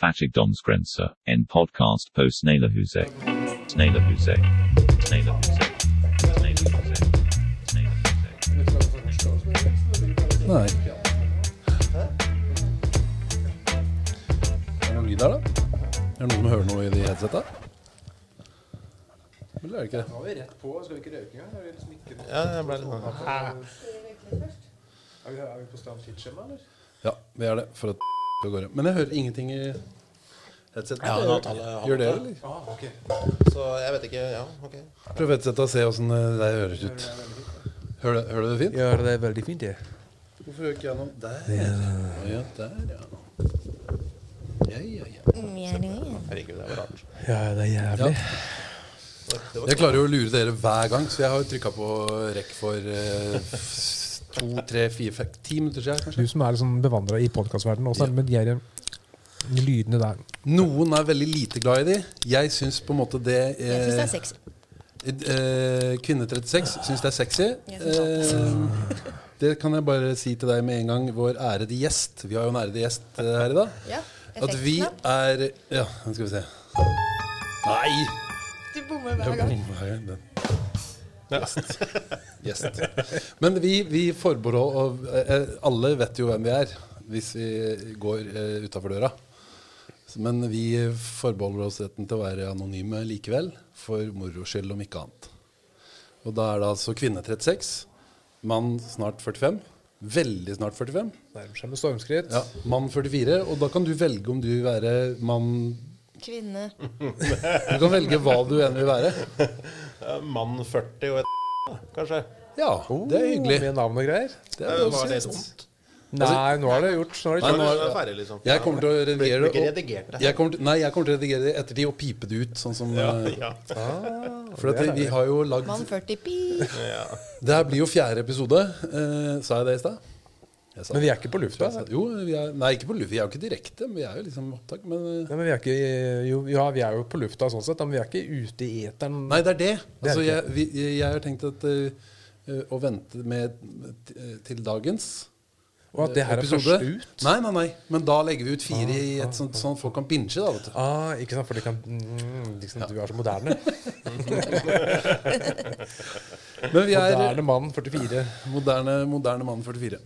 Fattigdomsgrense, en podcast på Sneglerhuset. Sneglerhuset. Sneglerhuset. Sneglerhuset. Sneglerhuset. Nei. Er det noe lyd her, da? Er det noen som hører noe i de headsetta? Eller er det ikke det? Nå er vi rett på. Skal vi ikke røyke engang? Er vi liksom ikke Ja, jeg ble litt sånn Er vi, er vi på stand tidsskjema, eller? Ja, vi er det. For at det går. Men jeg hører ingenting i headsetet. Ja, nå Gjør det, eller? Ah, ok. Så jeg vet ikke Ja, ok. Prøv headsetet og se åssen det høres ut. Hører du, hører du det fint? Ja, det er veldig fint, det. Hvorfor hører ikke jeg noe Der. Ja, der, ja. Ja, ja, ja. Herregud, det var rart. Ja, det er jævlig. Det Jeg klarer jo å lure dere hver gang, så jeg har jo trykka på rekk for eh, to, tre, fire, fem, ti minutter siden. kanskje Du som er liksom bevandra i podkastverdenen, også, Ja. med de her lydene der? Noen er veldig lite glad i de. Jeg syns på en måte det Jeg syns det er eh, sexy. eh, Kvinne 36 syns det er sexy. Jeg synes Eh, det kan jeg bare si til deg med en gang, vår ærede gjest. Vi har jo en ærede gjest eh, her i dag. Ja, At vi effektknapp. er Ja, nå skal vi se. Nei! Du bommer hver gang. Her er den. Gjest. Gjest. Men vi, vi forbeholder eh, Alle vet jo hvem vi er hvis vi går eh, utafor døra. Men vi forbeholder oss retten til å være anonyme likevel, for moro skyld, om ikke annet. Og da er det altså kvinne 36, mann snart 45. Veldig snart 45. Nærmer seg med stormskritt. Ja, mann 44. Og da kan du velge om du vil være mann Kvinne. Du kan velge hva du enn vil være. Mann 40 og et kanskje. Ja, det er hyggelig. Mye navn og greier. Det Det er var litt positivt. vondt. Nei, nå har det gjort. Nå det er- er det ferdig, liksom. Jeg kommer til å redigere det. det. Jeg kommer til, nei, jeg kommer til å redigere det i ettertid og pipe det ut. Sånn som, ja, Ja. For at vi, har jo lagd Mann 40 pi. ja. Det her blir jo fjerde episode. Eh, sa jeg det i stad? Men vi er ikke på lufta. Jo, vi er, nei, ikke på lufta. Vi er jo ikke direkte, men vi er jo liksom opptak. Men eh, Nei, men vi er ikke, jo, ja, vi er jo på lufta sånn sett, men vi er ikke ute i eteren. Nei, det er det. Det er Altså, det jeg, vi, jeg har tenkt at uh, å vente med til dagens Og at det her er først ut. Nei, nei, nei. Men da legger vi ut fire i et sånt sånn folk kan binge, da, vet du. Ah, ikke sant, for de kan mm, liksom, Du er så moderne. Men vi er Moderne mann 44. moderne, moderne mann 44.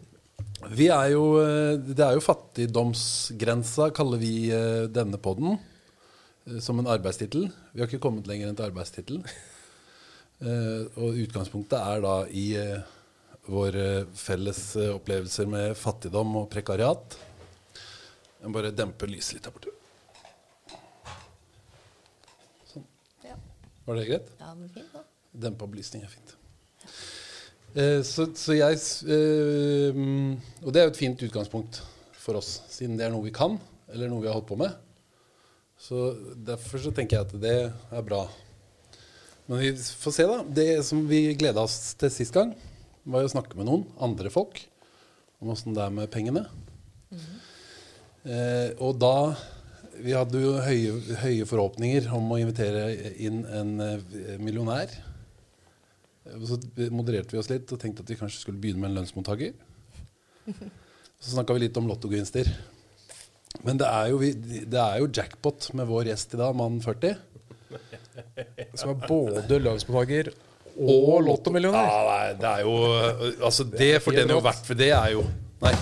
Vi er jo eh, Det er jo fattigdomsgrensa, kaller vi eh, denne podden. eh, Som en arbeidstittel. Vi har ikke kommet lenger enn til arbeidstittel. Og utgangspunktet er da i våre felles opplevelser med fattigdom og prekariat. Jeg må bare dempe lyset litt her borte. Sånn. Ja. Var det greit? ja, men fint da. Dempa belysning er fint. Eh, så, så jeg eh, mm, Og det er jo et fint utgangspunkt for oss, siden det er noe vi kan, eller noe vi har holdt på med. Så derfor så tenker jeg at det er bra. Men vi får se, da. Det som vi gleda oss til sist gang, var å snakke med noen andre folk om åssen det er med pengene. Eh, og da Vi hadde jo høye, høye forhåpninger om å invitere inn en eh, millionær. Og Så modererte vi oss litt og tenkte at vi kanskje skulle begynne med en lønnsmottaker. Så snakka vi litt om lottogevinster. Men det er, jo, det er jo jackpot med vår gjest i dag, mann 40. Som er både lønnsmottaker og lottomillionær. Ja, nei, det er jo Altså, det fortjener jo hvert For det er jo Nei.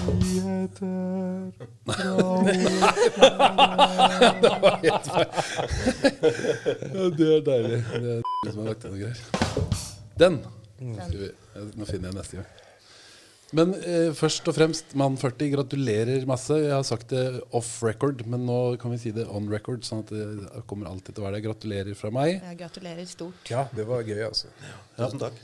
det var helt feil. Det er deilig. Det er som har lagt inn noe greier. Den. Nå finner jeg neste gang. Men eh, først og fremst, mann 40, gratulerer masse. Jeg har sagt det off record, men nå kan vi si det on record. Sånn at det kommer alltid til å være det. Gratulerer fra meg. Ja, gratulerer stort. Ja, det var gøy, altså. Tusen takk.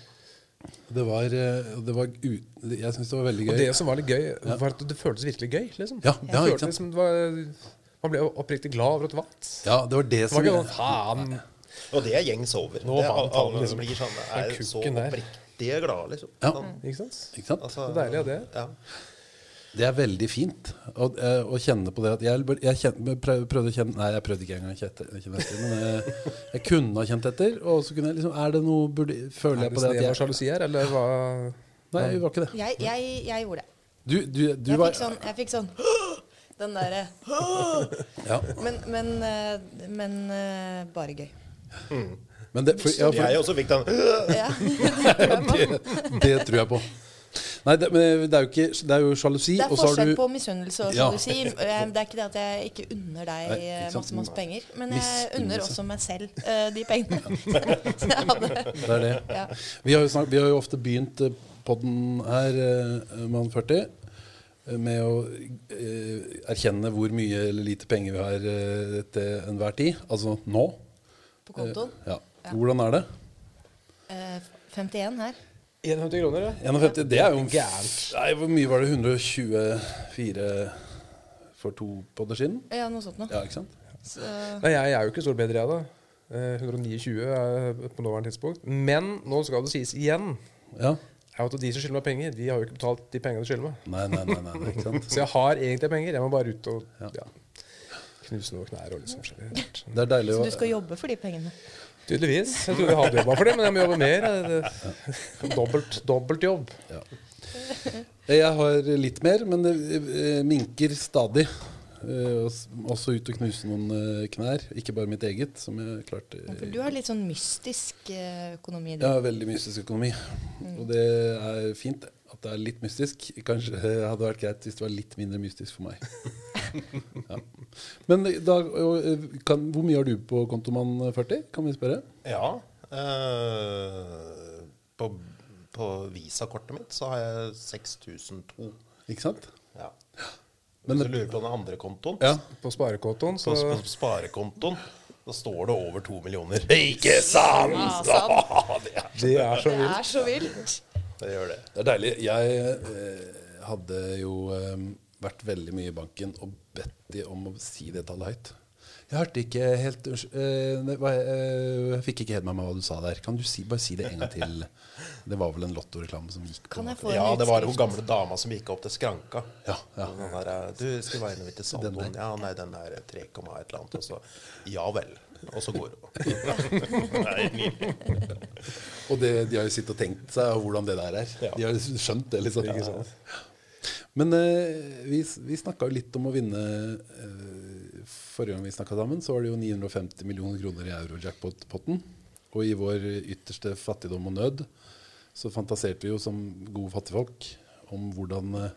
Det var, eh, det var Jeg syns det var veldig gøy. Og det som var litt gøy, var at det føltes virkelig gøy. liksom. Ja, Det ja, ikke sant? liksom, det var, Man ble oppriktig glad over at det vant. Ja, det var det Det som var ikke sånn faen. Og det er gjengs over. Nå det er, vant alle liksom. blir sånn er så oppriktige glade, liksom. Ja. Sånn, Ikke sant? Ikke sant? altså, Så deilig er det. Ja. Det er veldig fint å, eh, å kjenne på det at Jeg, jeg kjente, prøvde å kjenne Nei, jeg prøvde ikke engang å kjenne etter. Men jeg, jeg kunne ha kjent etter. Og så kunne jeg liksom Er det noe burde, Føler Er jeg på det at jeg jeg sjalusi her, eller hva? Nei, det var ikke det. Jeg, jeg, jeg gjorde det. Du, du, du Jeg var fikk sånn, jeg fikk sånn Den derre Ja. Men, men, eh, men eh, bare gøy. Men det, for, ja, for, Jeg også fikk den. Ja. det, det tror jeg på. Nei, det, men det er jo ikke Det er jo sjalusi, Det er forskjell du på misunnelse og sjalusi. Ja. Det er ikke det at jeg ikke unner deg Nei, ikke eh, masse, masse penger, men jeg unner også meg selv uh, de pengene. Så Det er det. Ja. Vi har jo, snak, vi har jo ofte begynt eh, podden her, uh, Mann 40, eh, med å uh, erkjenne hvor mye eller lite penger vi har uh, til enhver tid. Altså nå. På kontoen. Ja. Ja. Hvordan er det? Eh, 51 her. 51 kroner, ja. 51, det er jo Gærent. Nei, Hvor mye var det? 124 for to podder siden? Ja, noe sånt noe. Ja, ikke sant? Så, Nei, jeg, jeg er jo ikke stor bedre, jeg, da. Eh, 129 er på nåværende tidspunkt. Men nå skal det sies igjen Ja. Jeg vet at de som skylder meg penger, de har jo ikke betalt de pengene de skylder meg. Nei, nei, nei. nei, nei ikke sant? Så jeg har egentlig penger. Jeg må bare ut og Ja. ja, knuse noen knær og liksom forskjellig. Det er deilig så du skal jobbe for de pengene? Tydeligvis. Jeg trodde jeg hadde jobba for det, men jeg må jobbe mer. Dobbelt, dobbelt jobb. Jeg har litt mer, men det eh, minker stadig. Eh, Også ut og knuse noen eh, knær. Ikke bare mitt eget, som jeg klarte. For du har litt sånn mystisk økonomi. Du. Jeg veldig mystisk økonomi. Og det er fint at det er litt mystisk. Kanskje det hadde vært greit hvis det var litt mindre mystisk for meg. ja. Men da, eh, kan, hvor mye har du på kontomann 40? Kan vi spørre? Ja. eh, på, på visakortet mitt så har jeg 6002. Ikke sant? Ja. Men Hvis du lurer på den andre kontoen, Ja. På sparekontoen, på, så på sparekontoen, da står det over to millioner. Ikke sant! Ja, sant. det, er, det er så Det vilt. er så vilt. det gjør det. Det er deilig. Jeg eh, hadde jo eh, vært veldig mye i banken og bedt de om å si det tallet høyt. Jeg hørte ikke helt unnskyld, eh, det var- eh, Jeg fikk ikke helt med meg hva du sa der. Kan du si, bare si det en gang til? Det var vel en lottoreklame som gikk på Ja, det var hun gamle dama som gikk opp til skranka. Ja, ja. Der, eh, du, skal være inne til Den saldoen. Ja, nei, den er 3, et eller annet. Og så ja vel. Og så går hun. Det. Og det, de har jo sittet og tenkt seg hvordan det der er. De har skjønt det, liksom. Men eh, vi, vi snakka jo litt om å vinne eh, Forrige gang vi snakka sammen, så var det jo 950 millioner kroner i euro-jackpot-potten. Og i vår ytterste fattigdom og nød så fantaserte vi jo som gode fattigfolk om hvordan eh,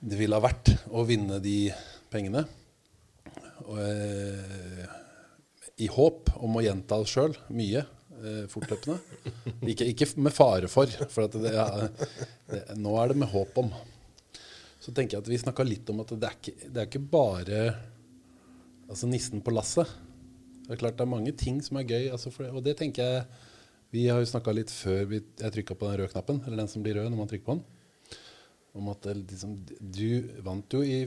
det ville ha vært å vinne de pengene. Og, eh, I håp om å gjenta oss sjøl mye eh, fortløpende. Ikke, ikke med fare for, for at det, er, det, nå er det med håp om. Så tenker jeg at vi snakka litt om at det er ikke, det er ikke bare altså nissen på lasset. Det er klart det er mange ting som er gøy. Altså for, og det tenker jeg Vi har jo snakka litt før vi, jeg trykka på den røde knappen, eller den som blir rød når man trykker på den, om at liksom, du vant jo i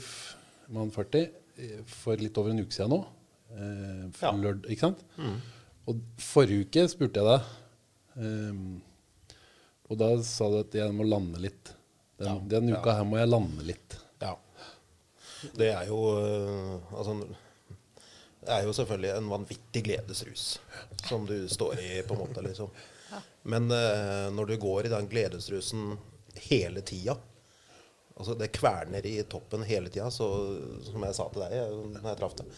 Mann 40 eh, for litt over en uke siden nå. Eh, Ja. lørd, ikke sant? Og forrige uke spurte jeg deg, ehm, og da sa du at jeg må lande litt. Den, Ja. den uka her må jeg lande litt. Ja. Det er jo øh, Altså Det er jo selvfølgelig en vanvittig gledesrus som du står i, på en måte, liksom. Men uh, når du går i den gledesrusen hele tida Altså Det kverner i toppen hele tida, som jeg sa til deg øh, når jeg traff deg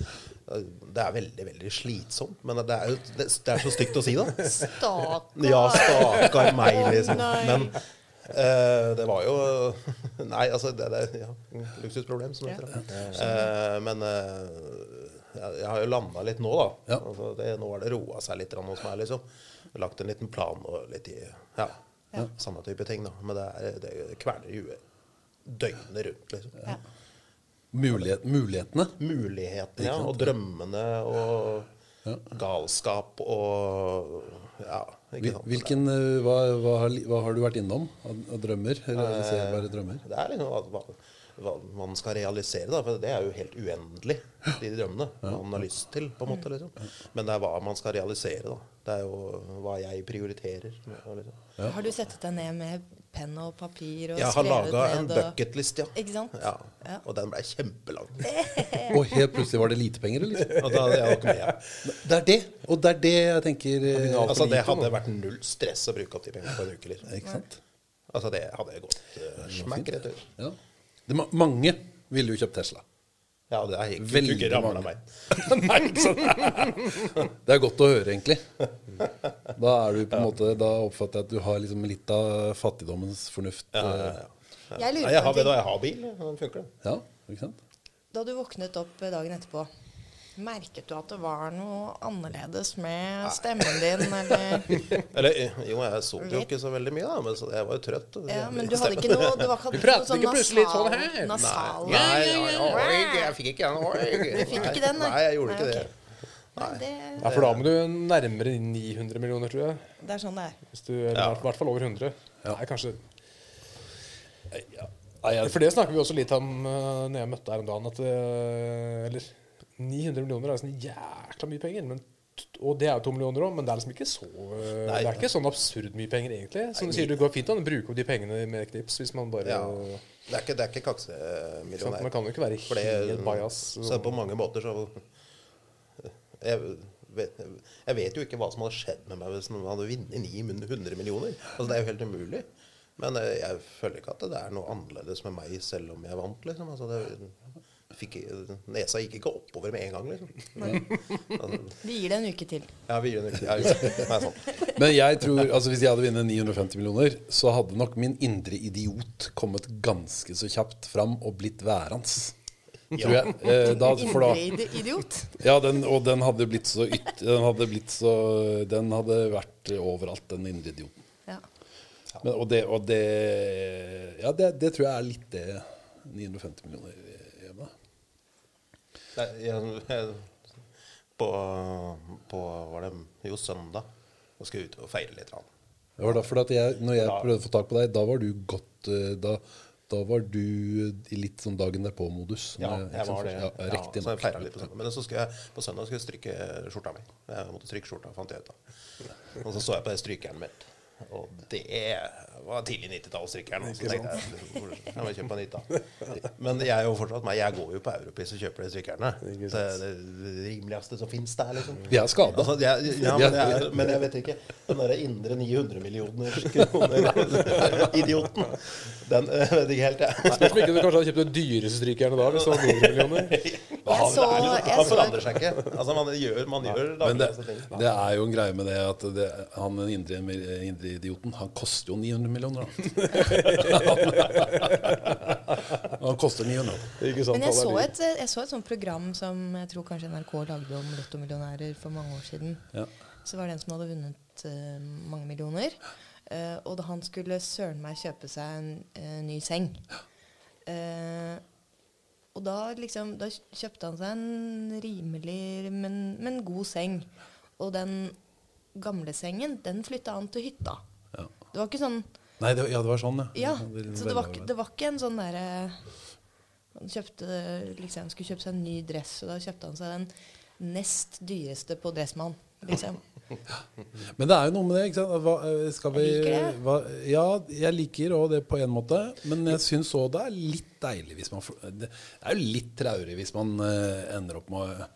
Det er veldig, veldig slitsomt. Men det er jo det, det er så stygt å si, da. Stakkar. Ja, stakkar meg, liksom. Men eh, det var jo Nei, altså det, det ja, Luksusproblem, som det Ja. Eh, men eh, jeg, har jo landa litt nå, da. Ja. Altså, det, nå har det roa seg litt hos meg, liksom. Lagt en liten plan og litt i Ja, samme type ting, da. Men det, er, det kverner i huet døgnet rundt, liksom. Ja. Mulighet, mulighetene. Mulighetene, ja. Og drømmene og galskap og Ja. Hvilken, eh, hva, hva, har, hva har du vært innom av, drømmer? drømmer? Realiserbare drømmer? Det er liksom hva, hva, hva man skal realisere, da. For det er jo helt uendelig, de drømmene man har lyst til. på en måte liksom. Men det er hva man skal realisere, da. Det er jo hva jeg prioriterer. Liksom. Har du sett deg ned med penn og papir og Jeg har laga en bucketlist, ja. Ikke sant? ja. Ja. Og den ble kjempelang. Og helt plutselig var det lite penger, eller? Og da hadde jeg ikke med. Det er det! Og det er det jeg tenker eh, Altså, det hadde vært null stress å bruke opp de pengene på en uke. Liksom. Ikke sant? Altså, det hadde gått uh, smekk rett ut. Ja. Det, mange ville jo kjøpt Tesla. Ja, det er ikke, Veldig ikke ramla meg. Nei, ikke sant? Det er godt å høre, egentlig. Da er du på en måte Da oppfatter jeg at du har liksom litt av fattigdommens fornuft. Ja, eh, ja, ja. Jeg jeg har, jeg har bil. Den funker, det. Ja, ikke sant? Da du våknet opp dagen etterpå, merket du at det var noe annerledes med stemmen din, eller Eller jo, jeg sov jo ikke så veldig mye, da, men så jeg var jo trøtt. Ja, men du hadde ikke noe Du var Du pratet sånn ikke plutselig sånn her? nasal Nei, nei, nei, jeg fikk ikke den. Du fikk ikke den, nei? Nei, jeg gjorde Nei, ikke det. Nei, det, Ja, for da må du nærmere 900 millioner, tror jeg. det er sånn det er. Hvis du, er Ja. i hvert fall over 100. Ja. Nei, kanskje For det snakker vi også litt om uh, når jeg møtte her om dagen. At, uh, eller 900 millioner er sånn jækla mye penger. Men, og det er jo to millioner òg, men det er liksom ikke så eh, Nei. Det er ikke sånn absurd mye penger, egentlig. Som du sier, det går fint an å bruke opp de pengene med knips hvis man bare Ja. Det er ikke, det er ikke kaksemillionær. Man kan jo ikke være helt det- bajas. Så på mange måter så jeg vet, jeg vet jo ikke hva som hadde skjedd med meg hvis man hadde vunnet 900 millioner. Altså Det er jo helt umulig. Men eh, jeg føler ikke at det er noe annerledes med meg selv om jeg vant. liksom. Altså det fikk, Nesa gikk ikke oppover med en gang, liksom. Altså, Vi gir det en uke til. ja, vi gir det en uke til. Ja, sånn. men jeg tror, altså hvis jeg hadde vunnet 950 millioner, så hadde nok min indre idiot kommet ganske så kjapt fram og blitt værende. Tror jeg. Eh, da, for da, idiot. ja, den, og den hadde blitt så yt, Den hadde blitt så Den hadde vært overalt, den indre idioten. Ja. Men, og det, og det Ja, det, det tror jeg er litt det 950 millioner. Nei, på, på var det jo søndag og skulle ut og feire litt. grann. Det var derfor at jeg, når jeg prøvde å få tak på deg, da var du godt eh, Da, da var du i litt sånn dagen derpå-modus. Ja, jeg, jeg var det. Ja, Ja, så jeg feira litt på søndag. Men så skulle jeg, på søndag skulle jeg stryke skjorta mi. Jeg måtte stryke skjorta, fant jeg ut av. Og så så jeg på det strykejernet mitt. Og det var tidlig 90-tallsstrykeren. Så tenkte jeg jeg må kjøpe en nytt da. Men jeg er jo fortsatt meg. Jeg går jo på Europris og kjøper de strykerne. Det er det rimeligste som fins der, liksom. Vi er skada. Altså, jeg, ja, men, jeg, men jeg vet ikke. Den derre indre 900 millioner kroner-idioten, den eh, vet ikke helt, jeg. Spørs om ikke du kanskje hadde kjøpt den dyreste strykjernet da, hvis det var 900 millioner. Jeg så, Han, jeg han så forandrer seg ikke. Altså, man gjør, man gjør det, det er jo en greie med det at det, han den indre, indre idioten, han koster jo 900 millioner. da. han koster 900. Ikke sant? Men jeg så, et, jeg så et sånt program som jeg tror kanskje NRK lagde om lottomillionærer for mange år siden. Ja. Så var det en som hadde vunnet uh, mange millioner. Uh, og da han skulle søren meg kjøpe seg en uh, ny seng. Eh, og da liksom Da kjøpte han seg en rimelig, men, men god seng. Og den gamle sengen, den flytta han til hytta. Ja. Det var ikke sånn Nei, det, ja, det var sånn, ja. Ja, Det- så det var, det var ikke en sånn derre Han kjøpte liksom, skulle kjøpe seg en ny dress, og da kjøpte han seg den nest dyreste på Dressmann. Liksom. Men det er jo noe med det. ikke sant? Hva, eh, skal vi, Jeg liker det. Hva, ja, jeg liker òg det på en måte. Men jeg syns òg det er litt deilig hvis man Det er jo litt traurig hvis man eh, ender opp med å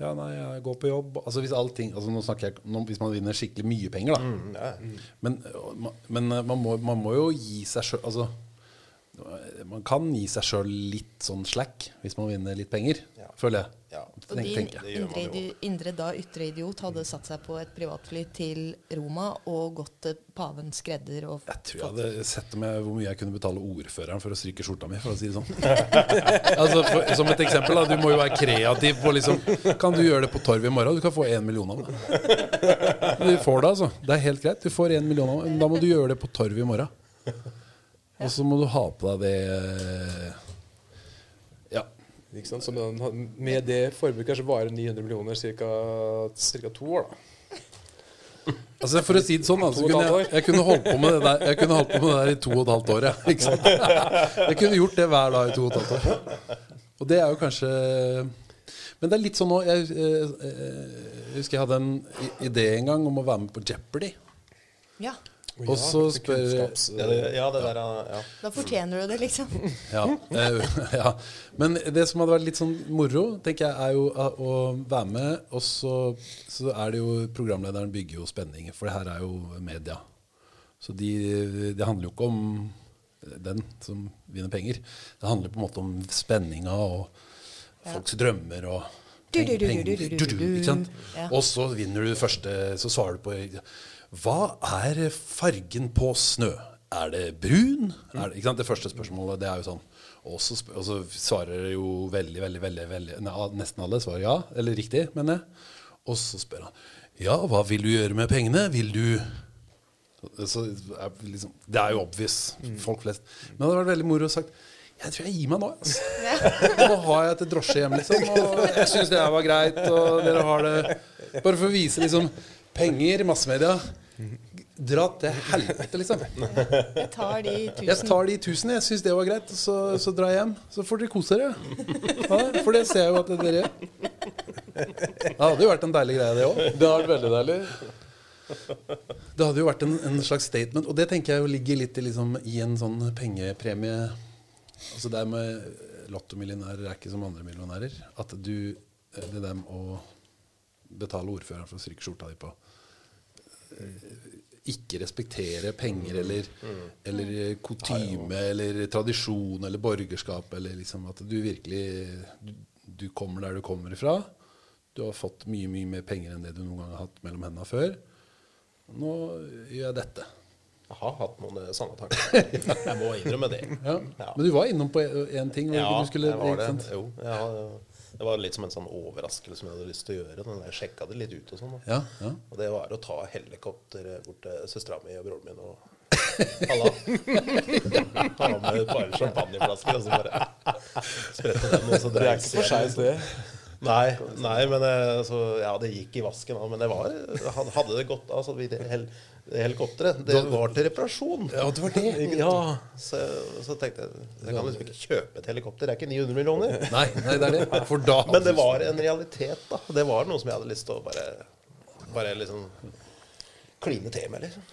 Ja, nei, jeg går på jobb Altså hvis allting altså Nå snakker jeg nå, hvis man vinner skikkelig mye penger, da. Mm, ja. Men, og ma- men eh, man, må, man må jo gi seg sjøl Altså, man kan gi seg sjøl litt sånn slack hvis man vinner litt penger, Ja. føler jeg. Ja. Og Tenk- din gjør man indre, indre da ytre idiot hadde satt seg på et privatfly til Roma og gått til paven skredder og Jeg tror jeg hadde sett med hvor mye jeg kunne betale ordføreren for å stryke skjorta mi, for å si det sånn. altså, for, som et eksempel, da, du må jo være kreativ på liksom Kan du gjøre det på Torv i morgen? Du kan få én million av det. Du får det, altså. Det er helt greit. Du får én million av det. Men da må du gjøre det på Torv i morgen. Og så må du ha på deg det Ja. Ikke sant? Så med, med det forbruket så varer 900 millioner ca. to år. da. Altså For å si det sånn, altså, kunne jeg, jeg kunne holdt på med det der Jeg kunne holdt på med det der i to og et halvt år. Ja, ikke sant? Jeg kunne gjort det hver dag i to og et halvt år. Og det er jo kanskje Men det er litt sånn nå Jeg, jeg, eh, jeg husker jeg hadde en idé en gang om å være med på Jeopardy. Ja, Og så spør Ja, det, ja, det der ja. da fortjener du det, liksom. ja, eh, ja. Men det som hadde vært litt sånn moro, tenker jeg, er jo å å være med. Og så, så er det jo Programlederen bygger jo spenning, for det her er jo media. Så de, det handler jo ikke om den som vinner penger. Det handler på en måte om spenninga og folks drømmer og penger. du, du, du, Du, du, du. ikke sant? Og så vinner du første, så svarer du på Hva er fargen på snø? Er det brun? Er det, ikke sant? Det første spørsmålet, det er jo sånn. Og så, og så svarer jo veldig, veldig, veldig, veldig nei, nesten alle svarer ja, eller riktig, mener jeg. Og så spør han ja, hva vil du gjøre med pengene? Vil du så er liksom, Det er jo obvious, folk flest. Men det hadde vært veldig moro å sagt jeg tror jeg gir meg nå. Altså. Nå har jeg et drosje hjem, liksom. Og jeg syns det her var greit. Og dere har det Bare for å vise liksom Penger, massemedia. Dra til helvete, liksom. Jeg tar de Jeg tusen. tar de tusen, jeg syns det var greit. Så, så drar jeg hjem. Så får dere kose dere. Ja, for det ser jeg jo at dere gjør. Det hadde jo vært en deilig greie, det òg. Det hadde vært veldig deilig. Det hadde jo vært en, en slags statement, og det tenker jeg jo ligger litt i, liksom, i en sånn pengepremie Altså det med lottomillionærer er ikke som andre millionærer. At du Det der med å betale ordføreren for å stryke skjorta di på eh, ikke respektere penger eller, eller kutyme eller tradisjon eller borgerskap eller liksom at du virkelig du, du kommer der du kommer ifra. Du har fått mye, mye mer penger enn det du noen gang har hatt mellom hendene før. Nå gjør jeg dette. Jeg har hatt noen eh, tanker. Jeg må innrømme det. Ja. Ja. Men du var innom på én ting. Ja, du skulle, jeg var det. Jo, jeg har- det var litt som en sånn overraskelse som jeg hadde lyst til å gjøre. Men jeg sjekka det litt ut og sånn. Ja, ja. Og det var å ta helikopter bort til søstera mi og broren min og Halla. Ha med et par champagneflasker og så bare sprette dem. Og så Det er ikke for seint, det. Nei, nei, men eh, altså, ja, det gikk i vasken. Men det var, hadde det gått altså, vi, det, hel, helikopteret det var til reparasjon. Ja, det var det. Ja, så, så tenkte jeg Jeg kan liksom ikke kjøpe et helikopter. Det er ikke 900 millioner. Nei, nei, det er det. For da Men det var en realitet, da. Det var noe som jeg hadde lyst til å bare Bare liksom kline til med, liksom.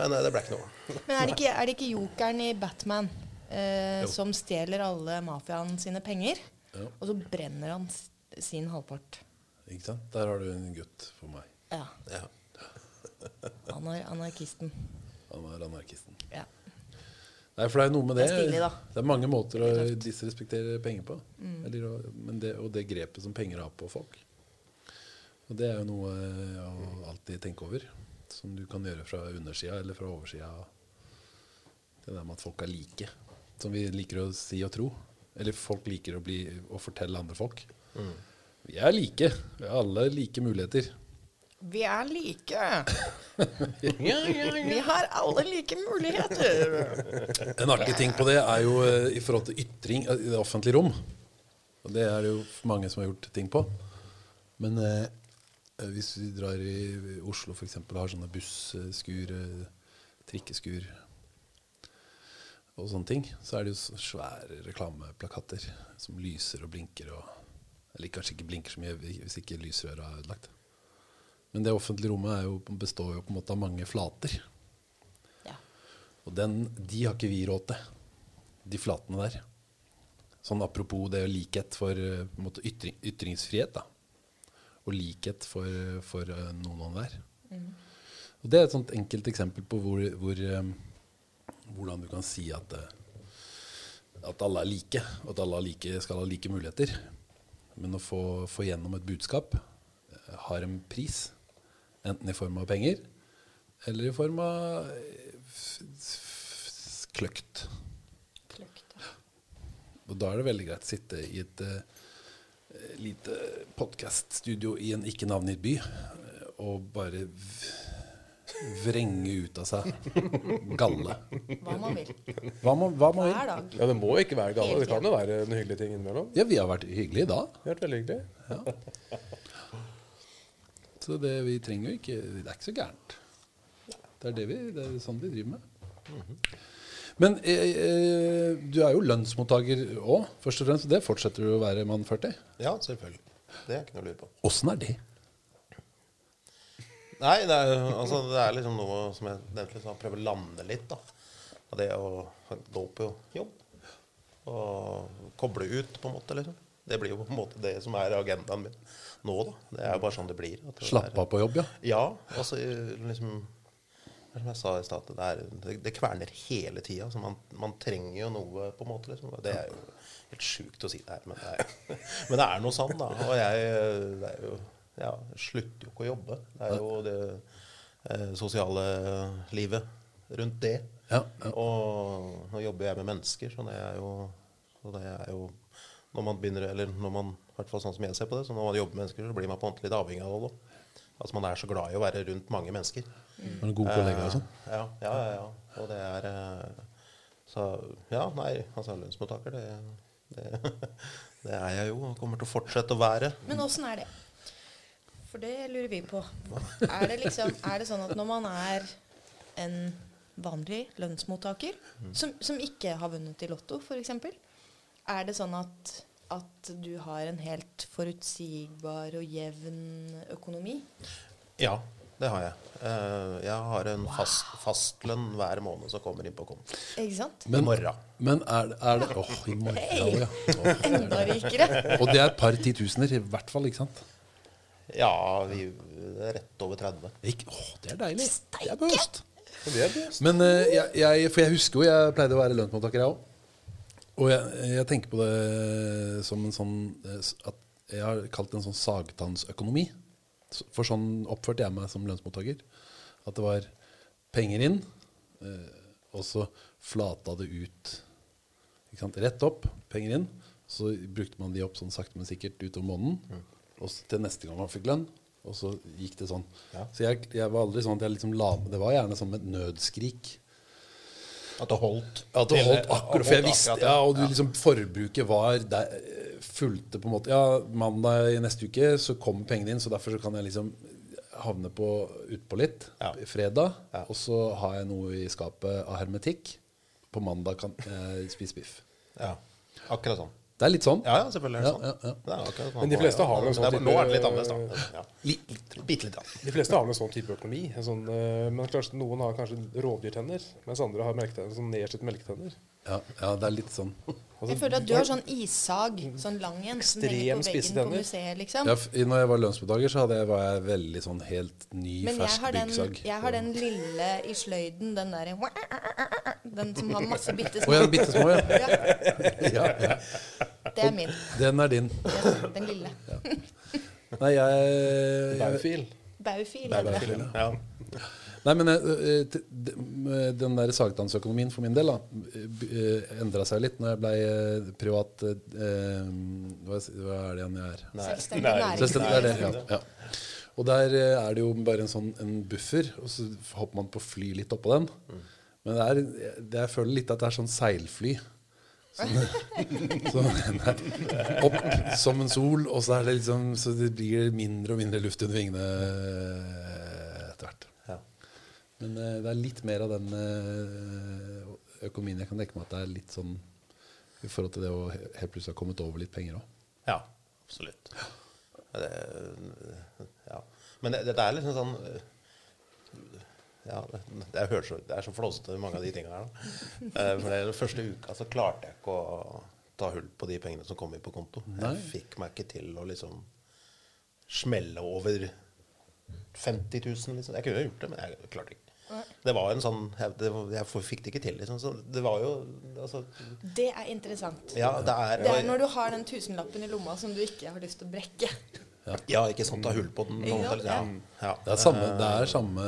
Men eh, det ble ikke noe. Men er det ikke, er det ikke jokeren i Batman eh, som stjeler alle mafiaen sine penger? Ja. Og så brenner han sin halvpart. Ikke sant? Der har du en gutt for meg. Ja. Ja. Anar anarkisten. Han er anarkisten. Ja. Nei, for det er noe med det. Det er stilig. Det er mange måter å er disrespektere penger på. Mm. Eller, men det, og det grepet som penger har på folk. Og det er jo noe å alltid tenke over. Som du kan gjøre fra undersida eller fra oversida. Det der med at folk er like. Som vi liker å si og tro. Eller folk liker å, bli, å fortelle andre folk. Vi er like. Vi har alle like muligheter. Vi er like. Vi har alle like muligheter. En artig ting på det er jo eh, i forhold til ytring eh, i det offentlige rom. Og det er det jo mange som har gjort ting på. Men eh, eh, hvis vi drar i Oslo f.eks. og har sånne busskur, trikkeskur og sånne ting, så er det jo svære reklameplakater som lyser og blinker. Og, eller kanskje ikke blinker så mye hvis ikke lysrøret er ødelagt. Men det offentlige rommet jo, består jo på en måte av mange flater. Ja. Og den, de har ikke vi råd til, de flatene der. Sånn apropos det likhet for eh, måte ytring, ytringsfrihet, da. Og likhet for, for eh, noen og hver. Og det er et sånt enkelt eksempel på hvor, hvor, eh, hvordan du kan si at, at alle er like, og at alle like, skal ha like muligheter. Men å få, få gjennom et budskap eh, har en pris. Enten i form av penger, eller i form av kløkt. f- f- kløkt. Og da er det veldig greit å sitte i et uh, lite podkaststudio i en ikke navngitt by eh, og bare vrenge ut av seg galle. Hva man vil. Hva man, hva man Hver dag. Ja, det må ikke være galle. Det kan jo være en hyggelig ting innimellom. Ja, vi har vært hyggelige da. Vi har vært veldig hyggelig. Så det, vi trenger jo ikke Det er ikke så gærent. Det er, det vi, det er sånn vi driver med. Men eh, eh, du er jo lønnsmottaker òg, først og fremst. Det fortsetter du å være mann 40. ja, selvfølgelig. Det er ikke noe å lure på. Åssen er det? Nei, det er, altså, det er liksom noe som jeg nevnte sånn, prøve å lande litt. da. Av det å gå på jobb. Og koble ut, på en måte. liksom. Det blir jo på en måte det som er agendaen min nå. da. Det er bare sånn det blir. Slappe av på jobb, ja. Ja. altså liksom Det er som jeg sa i stad, det, det, det kverner hele tida. Altså, man, man trenger jo noe, på en måte. Liksom. Det er jo helt sjukt å si det her, men det er, men det er noe sånn, da. Og jeg det er jo, ja, slutter jo ikke å jobbe. Det er jo det eh, sosiale livet rundt det. Ja, ja. Og nå jobber jeg med mennesker, så det er jo, så det er jo når man begynner, eller når man, i hvert fall sånn som jeg ser på det, så når man jobber med mennesker, så blir man på en måte litt avhengig av det òg. Altså man er så glad i å være rundt mange mennesker. Er En gode kollegaer og sånn? Eh, Ja, ja, ja, ja. Og det er eh, Så ja, nei, altså lønnsmottaker, det, det, det er jeg jo og kommer til å fortsette å være. Men åssen er det? For det lurer vi på. Er det, liksom, er det sånn at når man er en vanlig lønnsmottaker, som, som ikke har vunnet i Lotto f.eks., er det sånn at, at du har en helt forutsigbar og jevn økonomi? Ja, det har jeg. Eh, Jeg har en fast, fastlønn hver måned som kommer inn på konto. Ikke sant? Men- I morgen. Men er, er det Åh, i morgen Hey. ja. Åh. Enda rikere. Og det er et par titusener, i hvert fall. ikke sant? Ja, vi er rett over 30. Ikke, åh, det er deilig. Det er bøst. Men eh, jeg, jeg, For jeg husker jo jeg pleide å være lønnsmottaker, jeg òg. Og jeg, jeg tenker på det som en sånn eh, at Jeg har kalt det en sånn sagtannsøkonomi. For sånn oppførte jeg meg som lønnsmottaker. At det var penger inn, eh, og så flata det ut. Ikke sant? Rett opp, penger inn. Så brukte man de opp sånn sakte, men sikkert utover måneden. Og til neste gang man fikk lønn. Og så gikk det sånn. Ja. Så jeg, jeg var aldri sånn at jeg liksom la Det var gjerne som et nødskrik. At det holdt. At det holdt akkurat, for jeg visste ja, Og du liksom forbruket var der, fulgte på en måte Ja, mandag i neste uke så kommer pengene inn, så derfor så kan jeg liksom havne på utpå litt. Ja. Fredag. Ja. Og så har jeg noe i skapet av hermetikk. På mandag kan jeg spise biff. Ja, akkurat sånn. Det er litt sånn. Ja, ja, selvfølgelig er det Ja, sånn. ja, ja. Det er sånn. Men de fleste har vel en sånn type- Nå er det litt annerledes, da. Ja. Litt, litt. Litt. De fleste har vel en sånn type økonomi. En sånn, eh, men kanskje, noen har kanskje rovdyrtenner, mens andre har melketenner, sånn nedslitt melketenner. Ja, ja, det er litt sånn. Jeg føler at du har sånn issag, sånn lang en, som henger Ekstrem på veggen på museet, liksom. Ja, når jeg var lønnsmottaker, så hadde jeg, var jeg veldig sånn helt ny, Men fersk byggsag Men jeg har den lille i sløyden, den derre Den som har masse bitte Å små. ja, bitte små, ja. Ja, ja, ja. Det er min. Den er din. Den, den lille. Nei, jeg, jeg Baufil. Baufil. Baufil. Ja. Nei, men eh, eh, den der sagtannsøkonomien for min del da, endra seg litt når jeg ble privat eh, hva, er det igjen jeg er? Selvstendig ja, næringsdrivende. ja. Og der eh, er det jo bare en sånn en buffer, og så hopper man på fly litt oppå den. Men det er, det, jeg føler litt at det er sånn seilfly. Sånn, så er opp som en sol, og så det liksom Så det blir mindre og mindre luft under vingene eh, etter hvert. Ja. Men eh, det er litt mer av den eh, økonomien jeg kan dekke meg at det er litt sånn i forhold til det å helt plutselig ha kommet over litt penger òg. Ja, absolutt. Det, ja. Men det, det er liksom sånn ja, det, det, er, så- det er så flåsete, mange av de tingene her. Da. Eh, For den første uka så klarte jeg ikke å ta hull på de pengene som kom inn på konto. Nei. Jeg fikk meg ikke til å liksom smelle over 50 000. Liksom. Jeg kunne gjort det, men jeg klarte ikke. Det var en sånn Jeg, det, jeg fikk det ikke til, liksom. Så det var jo altså, Det er interessant. Ja, det er, Det er når du har den tusenlappen i lomma som du ikke har lyst til å brekke. Ja, ikke sånn ta hull på den. Ja, Ja. Ja. Det er samme, det er samme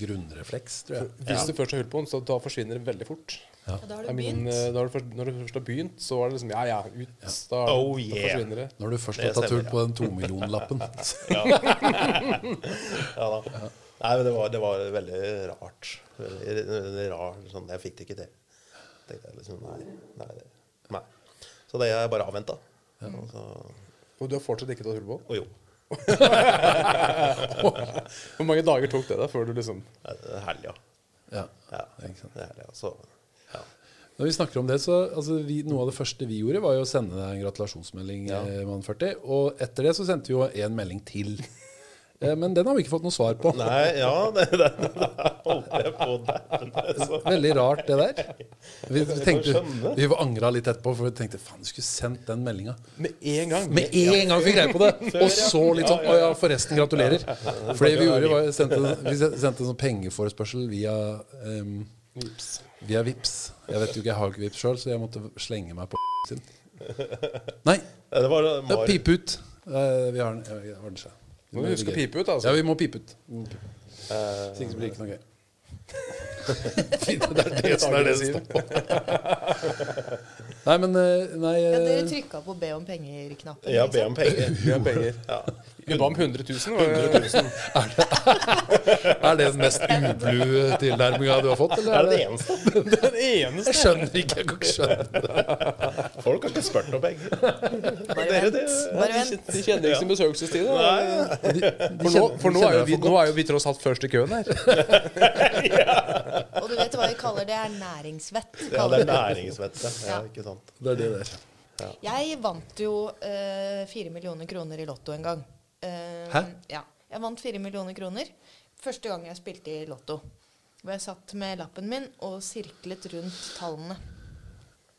grunnrefleks, tror jeg. Hvis du først har hull på den, så da forsvinner det veldig fort. Da har du min, begynt. eh, da har du først, når du først har begynt, så er det liksom Ja, ja, ut. Da, Oh, da forsvinner det. Når du først har tatt hull på den tomillionlappen. Ja. ja da. Nei, men det var, det var veldig rart. Rar, sånn, jeg fikk det ikke til. Tenkte jeg liksom, nei, nei, det, nei. Så det har jeg bare avventa. Og så, Og du har fortsatt ikke tatt hull på den? jo. Hvor mange dager tok det da før du liksom Helg, ja. Ja. ja. Ikke sant. Det er helg, ja. Så, ja. Når vi snakker om det, så altså, vi, Noe av det første vi gjorde, var jo å sende deg en gratulasjonsmelding. Ja. eh, mann 40, Og etter det så sendte vi jo en melding til Men den har vi ikke fått noe svar på. Nei, ja, det, det holdt jeg på der. Veldig rart, det der. Vi, vi, tenkte, vi angra litt etterpå, for vi tenkte faen, du skulle sendt den meldinga. Med en gang. Med en gang fikk greie på det! Og så litt sånn Å ja, forresten, gratulerer. For det vi gjorde, var sendte, vi sendte en sånn pengeforespørsel via um, Vips. Via Vips. Jeg vet jo ikke, jeg har ikke Vips sjøl, så jeg måtte slenge meg på sin. Nei, Det var det er pip ut. Eh, Vi har den. Det seg. Må vi huske å pipe ut, Ja, altså. vi må pipe ut. Vi må pipe ut. Hvis ikke så blir det ikke noe gøy. det er det som er det som står på. Nei, men eh, Nei, Ja, dere eh, trykka på 'be om penger'-knappen. Ja, be om penger. Be om penger. Ja. Vi ba om 100 000. var det- er det den mest ublu tilnærminga du har fått? Eller Er det det eneste? Den eneste. Jeg skjønner ikke. Jeg kan ikke skjønne det. Folk har ikke spurt om penger. Bare vent. Bare De vent. De kjenner ikke sin besøkelsestid. For nå, for nå, er jo vi, for nå er jo vi tross alt først i køen her. Og du vet hva vi kaller det? er næringsvett. Ja, det er næringsvett. Ja, Ja. ikke sant. Det er det der. Jeg vant jo eh, fire millioner kroner i Lotto en gang. Eh, Hæ? Ja. Jeg vant fire millioner kroner første gang jeg spilte i Lotto. Hvor jeg satt med lappen min og sirklet rundt tallene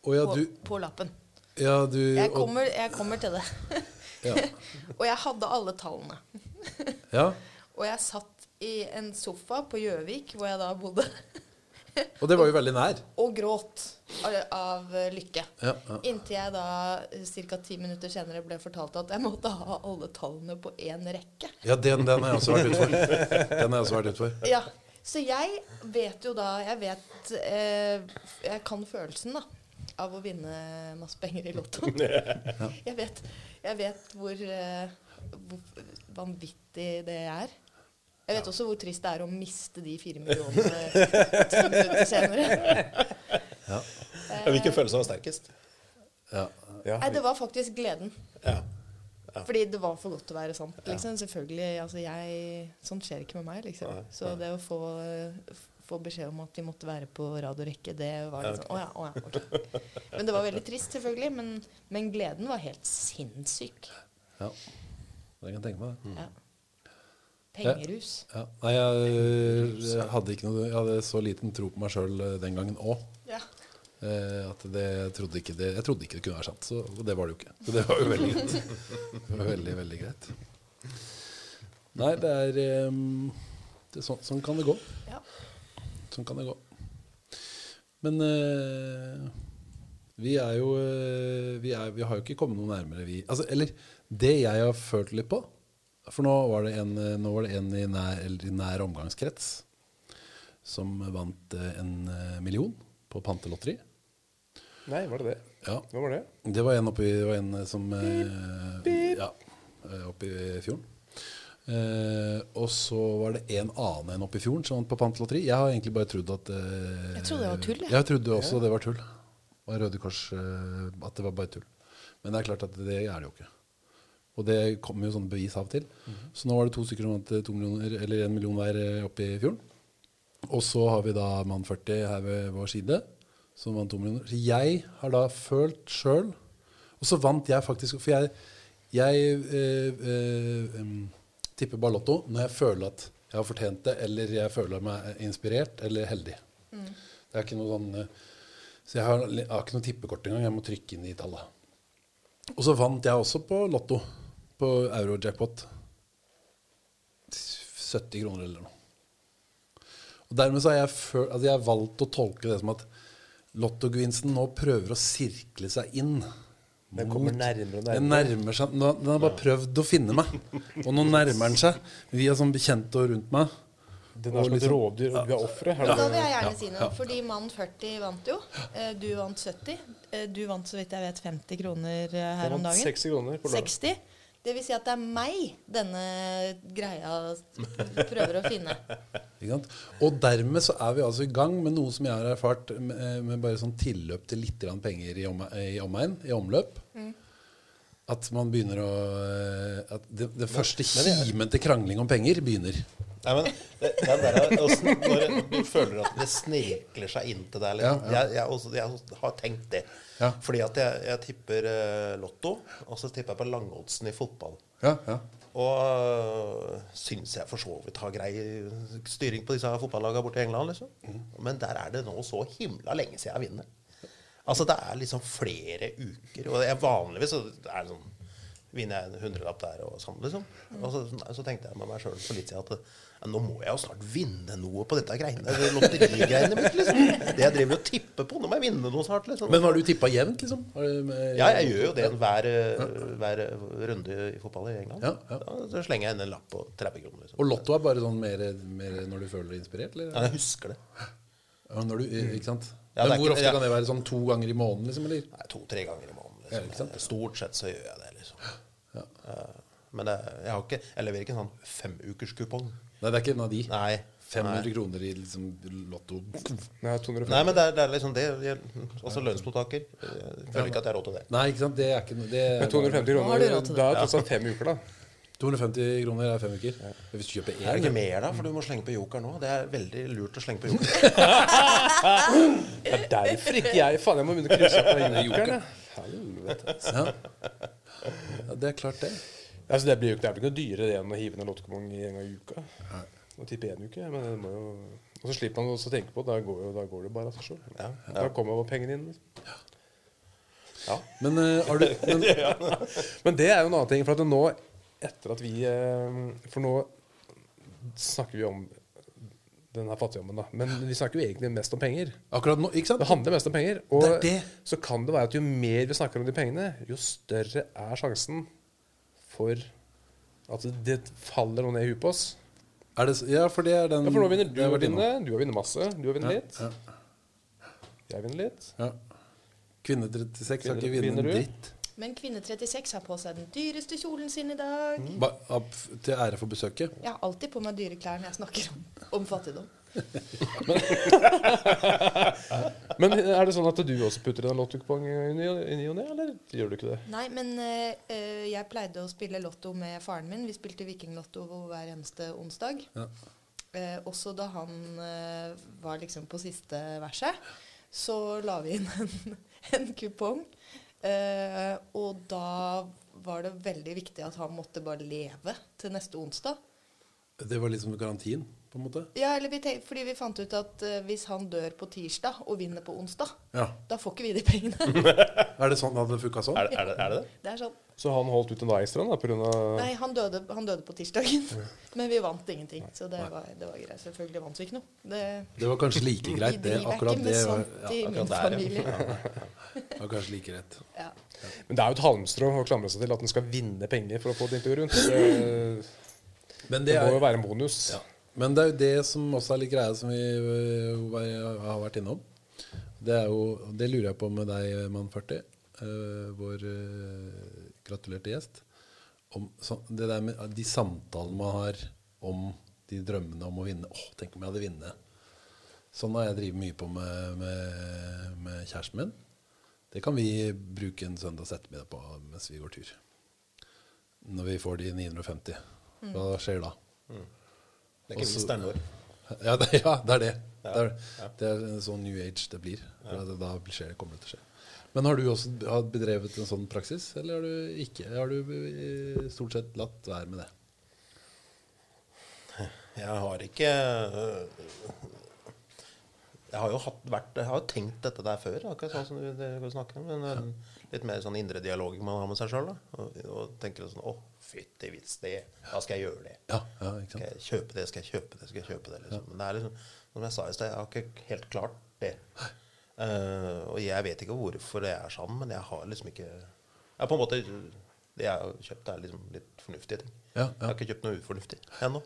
oh, ja, på, du, på lappen. ja, du Jeg kommer, jeg kommer til det. ja. og jeg hadde alle tallene. ja. Og jeg satt i en sofa på Gjøvik, hvor jeg da bodde, Og det var jo veldig nær. og gråt av, av lykke. Ja, ja. Inntil jeg da ca. ti minutter senere ble fortalt at jeg måtte ha alle tallene på én rekke. Ja, den, den har jeg også vært ute for. Den har jeg også vært ute for. Ja, Så jeg vet jo da Jeg vet eh, Jeg kan følelsen, da. Av å vinne masse penger i Lotto. Jeg vet, jeg vet hvor, eh, hvor vanvittig det er. Jeg vet også hvor trist det er å miste de fire millionene senere. Ja, Hvilken følelse var sterkest? Ja. Ja. Nei, det var faktisk gleden. Ja. Fordi det var for godt til å være sant. Liksom. Selvfølgelig, altså jeg, Sånt skjer ikke med meg. liksom. Så det å få, få beskjed om at vi måtte være på radio og rekke, det var litt sånn Å ja, å ja. ok. Men det var veldig trist, selvfølgelig. Men, men gleden var helt sinnssyk. ja. Det kan jeg tenke meg. det. Pengerus. Ja. Nei, jeg, jeg hadde ikke noe Jeg hadde så liten tro på meg sjøl den gangen òg. Ja. Eh, at det, jeg, trodde ikke det, jeg trodde ikke det kunne være sant. Så, og det var det jo ikke. Så det var jo veldig greit. Veldig, veldig greit. Nei, det er, um, det er sånn, sånn kan det gå. ja. Sånn kan det gå. Men uh, vi er jo eh, vi, er, vi har jo ikke kommet noe nærmere, vi. Altså, eller det jeg har følt litt på For nå var det en, eh, nå var det en i, nær, eller i nær omgangskrets som vant eh, en eh, million på pantelotteri. Nei, var det det? Ja. Hva var det? Det var en oppi det var en som eh, Ja, eh, oppi fjorden. Eh, og så var det en annen enn oppi fjorden som vant på pantelotteri. Jeg har egentlig bare trodd at eh, Jeg trodde det var tull, jeg. Jeg trodde også det var tull. Og Røde Kors eh, at det var bare tull. Men det er klart at det er det jo ikke. Og det kommer jo sånne bevis av og til. Så nå var det to stykker som vant eh, to millioner, eller en million hver eh, oppe i fjorden. Og så har vi da mann 40 her ved vår side, som vant to millioner. Så jeg har da følt sjøl Og så vant jeg faktisk For jeg, jeg eh, eh, tipper bare Lotto når jeg føler at jeg har fortjent det, eller jeg føler meg inspirert eller heldig. Det er ikke noe sånn eh, Så jeg har, jeg har ikke noe tippekort engang. Jeg må trykke inn i tallet. Og så vant jeg også på Lotto, på Euro-jackpot. 70 kroner eller noe. Og dermed så har jeg, føl, altså jeg har valgt å tolke det som at lottogevinsten nå prøver å sirkle seg inn. Den kommer nærmere og Den nærmere. nærmer seg, nå- den har bare prøvd å finne meg. Og nå nærmer den seg via sånn bekjente og rundt meg. Den er Og som et liksom- rovdyr, og vi er ofre. Da vil jeg gjerne si noe. Fordi mann 40 vant jo. Eh, Du vant 70. Eh, Du vant så vidt jeg vet 50 kroner eh, her om dagen. 60 kroner på lørdag. 60. Det vil si at det er meg denne greia prøver å finne. Ikke sant? Og dermed så er vi altså i gang med noe som jeg har erfart med, med bare sånn tilløp til litt penger i, om, i omegn, i omløp. At man begynner å At det, det første kimen til krangling om penger begynner. Nei, men det, den der, også, når du føler at det snirkler seg inn til deg liksom. Ja, Jeg, jeg, også, jeg har tenkt det. Ja. Fordi at jeg, jeg tipper uh, Lotto, og så tipper jeg på langoddsen i fotball. Ja, ja. Og øh, syns jeg for så vidt har grei styring på disse fotballagene borte i England. liksom. Men der er det nå så himla lenge siden jeg vinner. Altså Det er liksom flere uker. Og jeg vanligvis så er det sånn Vinner jeg en hundrelapp der og sånn, liksom. Og så, så tenkte jeg med meg sjøl for litt siden at ja, nå må jeg jo snart vinne noe på dette greiene. Lotterigreiene mitt, liksom. Det jeg driver og tipper på. Nå må jeg vinne noe snart, liksom. Men har du tippa jevnt, liksom? Har du med- Ja, jeg gjør jo det hver, hver runde i fotball i England. Ja, ja. Da, så slenger jeg inn en lapp på 30 kroner. Liksom. Og Lotto er bare sånn mer, mer når du føler deg inspirert? Eller? Ja, jeg husker det. Ja, når du, ikke sant? Ja, Men hvor ikke- ofte ja. kan det være? Sånn to ganger i måneden, liksom? Eller? Nei, To-tre ganger i måneden. Ikke Liksom. Stort sett så gjør jeg det, liksom. Eh, Men det, jeg, har ikke, jeg leverer ikke en sånn femukerskupong. Nei, det er ikke en av de. Nei. 500 Nei. kroner i liksom Lotto. Nei, 250. Nei, men det er, det er liksom det. Jeg, også lønnsmottaker. Jeg føler ikke at jeg har råd til det. Nei, ikke sant? Det er ikke noe det Men er, 250 har du kroner, råd til det. da er det altså alt fem uker, da. 250 kroner er fem uker. Hvis du kjøper Det er det ikke mer, da, for du må slenge på joker nå. Det er veldig lurt å slenge på joker. Det er derfor ikke jeg Faen, jeg må begynne å krysse opp den jokeren. jeg. Helvete. ja. ja, det er klart, det. Altså, det blir jo ikke, noe dyrere det enn å hive ned lottokuppong en gang i uka. Og tippe én uke. Men det må jo Og så slipper man også å tenke på. Da går, jo, da går det bare av seg sjøl. Da kommer jo pengene inn. Liksom. Ja. Men uh, har du men, Men det er jo en annen ting. For at nå, etter at vi eh, For nå snakker vi om den her fattigjommen, da. Men vi snakker jo egentlig mest om penger. Akkurat nå, ikke sant? Det handler mest om penger. Og Det det. så kan det være at jo mer vi snakker om de pengene, jo større er sjansen for at det faller noe ned i huet på oss. Er det, ja, for det er den Ja, for nå vinner du å vinne, du har vunnet masse, du har vunnet litt. Ja, Jeg vinner litt. ja. Kvinne 36 har ikke Vinner- vunnet en dritt. Men kvinne 36 har på seg den dyreste kjolen sin i dag. Ba, ab, til ære for besøket. Jeg har alltid på meg dyre klær når jeg snakker om, om fattigdom. Men er det sånn at du også putter inn en lottokupong i ny og ne, eller gjør du ikke det? Nei, men eh, eh, jeg pleide å spille lotto med faren min. Vi spilte Vikinglotto hver eneste onsdag. Ja. Eh, også da han eh, var liksom på siste verset, så la vi inn en, en kupong. Eh, og da var det veldig viktig at han måtte bare leve til neste onsdag. Det var liksom garantien, på en måte. Ja, eller vi fordi vi fant ut at uh, hvis han dør på tirsdag og vinner på onsdag, Ja. da får ikke vi de pengene. Er det sånn? Hadde det funka sånn? Er, det, er, det, er det det? det er sånn. Så han holdt ut en dag ekstra da, på grunn av Nei, han døde, han døde på tirsdagen. Men vi vant ingenting, så det var, det var greit. Selvfølgelig vant vi ikke noe. Det, Det var kanskje like greit, det. Akkurat det var, ja, akkurat der, familie. var kanskje like rett. Ja. Men det er jo et halmstrå å klamre seg til at en skal vinne penger for å få det til å gå rundt. Det, Men det det, må jo være en bonus. Men det er jo det som også er litt greia, som vi har vært innom. Det, er jo, det lurer jeg på med deg, mann 40, øh, vår øh, gratulerte gjest. Om så, det der med de samtalene man har om de drømmene om å vinne. Åh, tenk om jeg hadde vunnet. Sånn har jeg drevet mye på med, med, med kjæresten min. Det kan vi bruke en søndags ettermiddag på mens vi går tur. Når vi får de 950. Hva skjer da? Det er ikke minst det er når. Ja, det, er det. Det er, det er en sånn new age det blir. Da skjer det, kommer det til å skje. Men har du også bedrevet en sånn praksis, eller har du ikke? Har du eh, stort sett latt være med det? Jeg har ikke øh, Jeg har jo hatt, vært, jeg har tenkt dette der før, akkurat sånn som du, du snakker om. Men øh, litt mer sånn indre dialog man har med seg sjøl. Og, og tenker sånn Å, fytti vits, det Da skal jeg gjøre det. Ja, ja Skal jeg kjøpe det, skal jeg kjøpe det, skal jeg kjøpe det. Liksom. Men det er liksom, som jeg sa i sted, jeg har ikke helt klart det. Uh, og jeg vet ikke hvorfor det er sånn, men jeg har liksom ikke jeg på en måte, Det jeg har kjøpt, er liksom litt fornuftige ting. Ja, Jeg har ikke kjøpt noe ufornuftig ennå.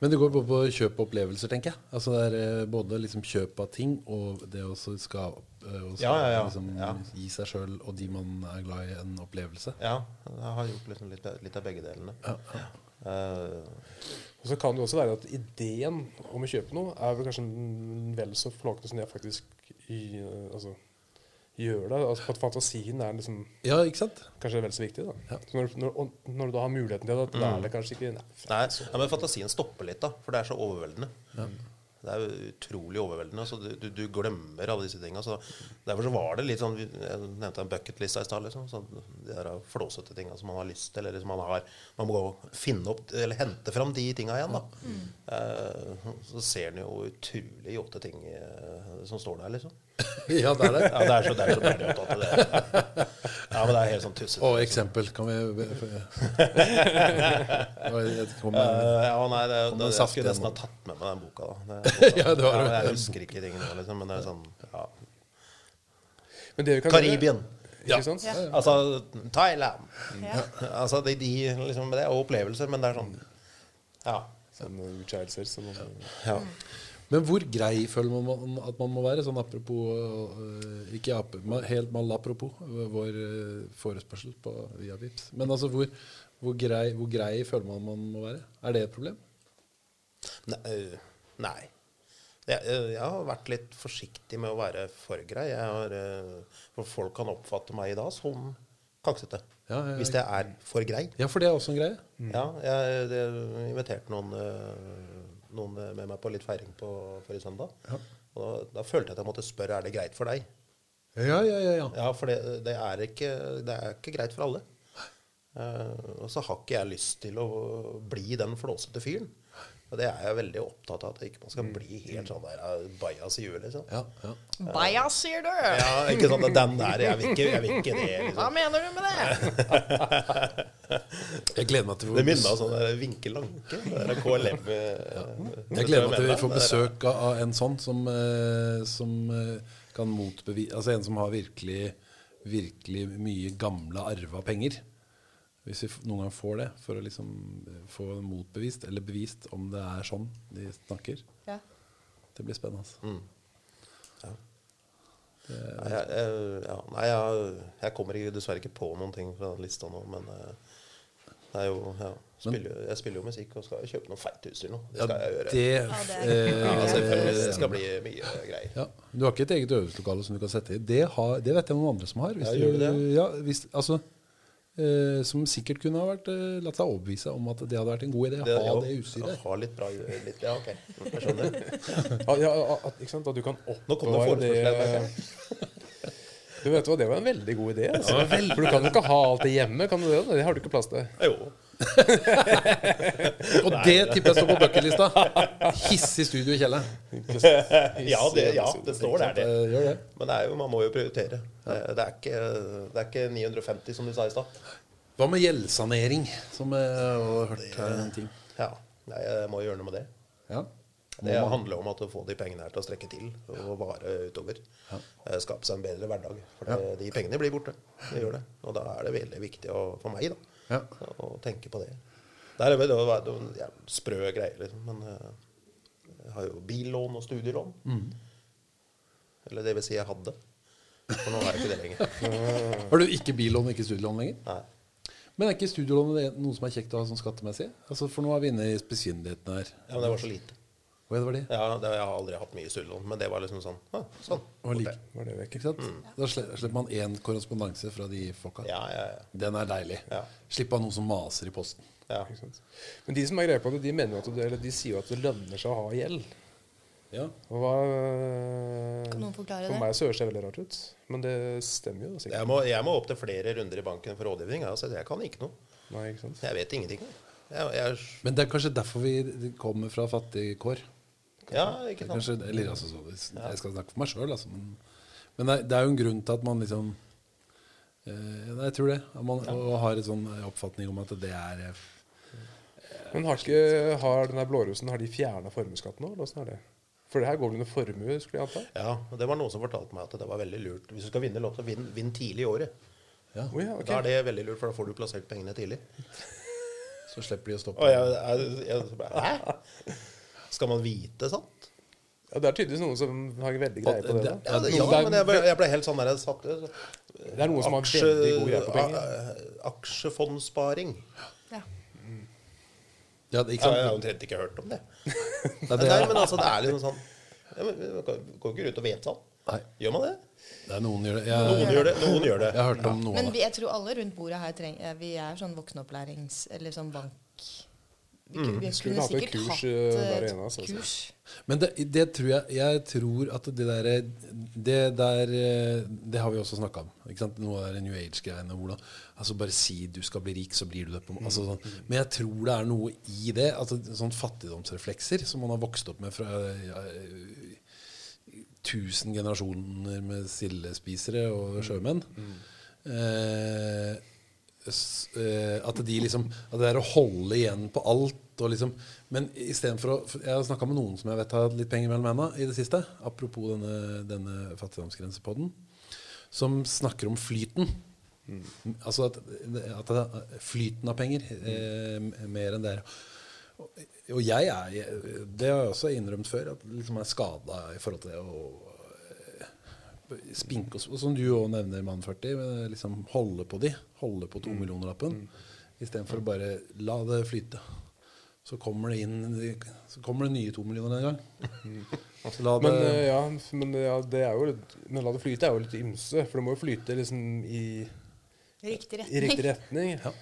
Men det går både på kjøp og opplevelser, tenker jeg. Altså det er eh, både liksom kjøp av ting og det å skal, eh, Ja, ja, ja. Liksom, Ja. gi seg sjøl og de man er glad i, en opplevelse. Ja, jeg har gjort liksom litt, litt av begge delene. Uh, Og så kan det også være at ideen om å kjøpe noe er vel kanskje vel så flåkete som det faktisk i, altså, gjør det. Altså, at fantasien er liksom Ja, ikke sant? kanskje vel så viktig. Da. Ja. Så når, når, når du da har muligheten til det, da er det kanskje ikke nei, Nei, ja, men fantasien stopper litt, da, for det er så overveldende. Det er utrolig overveldende. Så du, du, du glemmer alle disse tinga. Derfor så var det litt sånn Jeg nevnte en bucketlista i stad. Liksom, så de der flåsete tinga som man har lyst til. Eller liksom man har Man må gå og finne opp Eller hente fram de tinga igjen, da. Eh, så ser en jo utrolig åtte ting eh, som står der, liksom. Ja, det er det. Ja, det er så, det er så å ta til det. Ja, men det er helt sånn tussete. Og eksempel, kan vi Jeg vet ikke om jeg- Eh, ja, nei, det, Kom det, med jeg skulle nesten ha tatt med meg den boka. da det, Ja, det var ja, Jeg husker ikke tingene, liksom, men det er sånn ja. Men det vi kan gjøre- Karibien. Ikke sant? Ja. Altså Thailand. Ja. Altså, de, de, liksom, det er opplevelser, men det er sånn Ja. Sånn utskeielser som man ja. Men hvor grei føler man at man må være? Sånn apropos øh, Ikke ap helt mal apropos øh, vår øh, forespørsel på via Vips. Men altså, hvor, hvor, grei, hvor grei føler man man må være? Er det et problem? Ne øh, nei. Jeg, øh, jeg har vært litt forsiktig med å være for grei. Jeg har, øh, for folk kan oppfatte meg i dag som kaksete. Ja, ja, ja. Hvis det er for grei. Ja, for det er også en greie. Ja, jeg, jeg inviterte noen, øh, noen med meg på litt feiring på forrige søndag. Og da, da følte jeg at jeg måtte spørre er det greit for deg. Ja, ja, ja. ja. Ja, for det, det, er, ikke, det er ikke greit for alle. Uh, og så har ikke jeg lyst til å bli den flåsete fyren. Og det er jeg veldig opptatt av, at ikke man skal bli helt sånn der eh, bajas i huet, liksom. ja, ja. Bajas, sier du! Ja, ikke sånn at den der, jeg vil ikke, jeg vil ikke det, Hva liksom. mener du med det? Jeg gleder meg til Det minner meg om sånn Vinke Lanke. KLM Ja. Jeg gleder meg til vi får besøk av av en sånn som, eh, som eh, kan motbevise Altså en som har virkelig, virkelig mye gamle arva penger. Hvis vi noen gang får det, for å liksom eh, få motbevist eller bevist om det er sånn de snakker. Ja. Det blir spennende. Altså. Nei, jeg, jeg, ja, nei jeg, jeg kommer dessverre ikke på noen ting fra den lista nå, men eh, det er jo ja, spiller, Jeg spiller jo musikk og skal kjøpe noe feit utstyr nå. Det skal jeg gjøre. det, Ja, det er- eh, Ja. Det skal bli mye greier. Ja, Du har ikke et eget øvelseslokale som du kan sette i. Det, har, det vet jeg noen andre som har. Hvis Ja, gjør du det? Ja, hvis, altså, eh, som sikkert kunne ha vært, uh, latt seg overbevise om at det hadde vært en god idé å Det- ha jo, det utstyret. Ha litt bra litt, Ja, ok. Jeg skjønner. Ja, ja, at, ikke sant? At du kan oppbevare det det. Du vet hva, Det var en veldig god idé. Altså. For du kan jo ikke ha alt det hjemme. kan du Det Det har du ikke plass til. Jo. Og det tipper jeg står på bucketlista. Hissig studio i kjelleren. Ja, det, ja, det står der, det. Eh, det. Men det er jo, man må jo prioritere. Det, det, er ikke, det er ikke 950, som du sa i stad. Hva med gjeldssanering, som jeg har hørt her en ting? Ja. Jeg må gjøre noe med det. Ja. Det handler om at å få de pengene her til å strekke til og vare utover. Ja. Skape seg en bedre hverdag. For det, de pengene blir borte. Det gjør det. Og da er det veldig viktig å, for meg da, Ja. Og tenke på det. Det er jo det var en sprø greie, liksom. Men eh, jeg har jo billån og studielån. Mm. Eller det vil si jeg hadde. For nå har jeg ikke det lenger. Har du ikke billån og ikke studielån lenger? Nei. Men er ikke studielånet noe som er kjekt å ha sånn skattemessig? Altså, For nå er vi inne i spesienligheten her. Ja, men det var så lite. Det var de. Ja, det, jeg har aldri hatt mye studielån, men det var liksom sånn. Ah, sånn. Var like, Var det vekk? ikke sant? Da slipper man én korrespondanse fra de folka. Ja, ja, ja. Den er deilig. Ja. Slipp av noen som maser i posten. ja. Ikke sant? Men de som er greie på det, de mener at det, eller de sier jo at det lønner seg å ha gjeld. Ja. Og hva, Kan noen forklare det? For meg så høres det veldig rart ut. Men det stemmer jo sikkert. Jeg må, jeg må opp til flere runder i banken for rådgivning. Altså, jeg kan ikke noe. Nei, ikke sant? Jeg vet ingenting. Jeg, jeg, Men det er kanskje derfor vi kommer fra fattigkår. Ja, ikke sant? Kanskje, eller altså, så, hvis- Jeg skal snakke for meg sjøl, altså. Men, men det, er, det er jo en grunn til at man liksom eh, jeg tror det. At man og har en sånn oppfatning om at det er eh, Men har, ikke, har den der blårussen Har de fjerna formuesskatten nå? eller Åssen er det? For det her går vel under formue, skulle jeg anta? Ja, og Det var noen som fortalte meg at det var veldig lurt. Hvis du skal vinne lotto, vinn, vinn tidlig i året. Ja, Oh, ja, okay. Da er det veldig lurt, for da får du plassert pengene tidlig. så slipper de å stoppe. Og jeg, jeg, jeg, Hæ? Skal man vite sånt? Ja, Det er tydeligvis noen som har veldig greie på det. det- Ja, det, ja men jeg ble, jeg ble helt sånn der jeg satt så- Det er noen som har veldig god greie på penger. a- Aksjefondssparing. Ja. Ja, det, ikke Jeg sant? har omtrent ikke hørt om det. Nei, det, Nei, er, men altså, det er liksom sånn ja, men, Vi går går ikke rundt og vet sånn. nei, Gjør man det? det er noen gjør det. Noen gjør det. Noen gjør det. jeg har hørt om noen. Men vi, jeg tror alle rundt bordet her trenger Vi er sånn voksenopplærings... Eller sånn bank... Vi, kunne- vi Skulle hatt et sikkert kurs, hatt eh, eh, ene, altså. kurs. Men det, det tror jeg Jeg tror at det der Det der eh, Det har vi også snakka om. Ikke sant? Noe av det New Age-greiene. Altså Bare si du skal bli rik, så blir du det. På, altså sånn. Men jeg tror det er noe i det. Altså Sånn fattigdomsreflekser som man har vokst opp med fra ja, tusen generasjoner med sildespisere og sjømenn. Mm. eh, at de liksom At det er å holde igjen på alt og liksom Men istedenfor å for Jeg har snakka med noen som jeg vet har hatt litt penger mellom hendene i det siste. Apropos denne, denne fattigdomsgrensepodden. Som snakker om flyten. Altså at, at flyten av penger eh, mer enn det er. Og, og jeg er Det har jeg også innrømt før, at liksom er skada i forhold til det å eh, spinke oss, og som du òg nevner, mann 40, liksom holde på de. Holde på to millioner-lappen. Istedenfor å bare la det flyte. Så kommer det inn Så kommer det nye to millioner en gang. Så la det, Men eh, ja, men ja, det er jo litt, Men la det flyte er jo litt ymse, for det må jo flyte liksom i, Riktig i retning. riktig retning. Ja.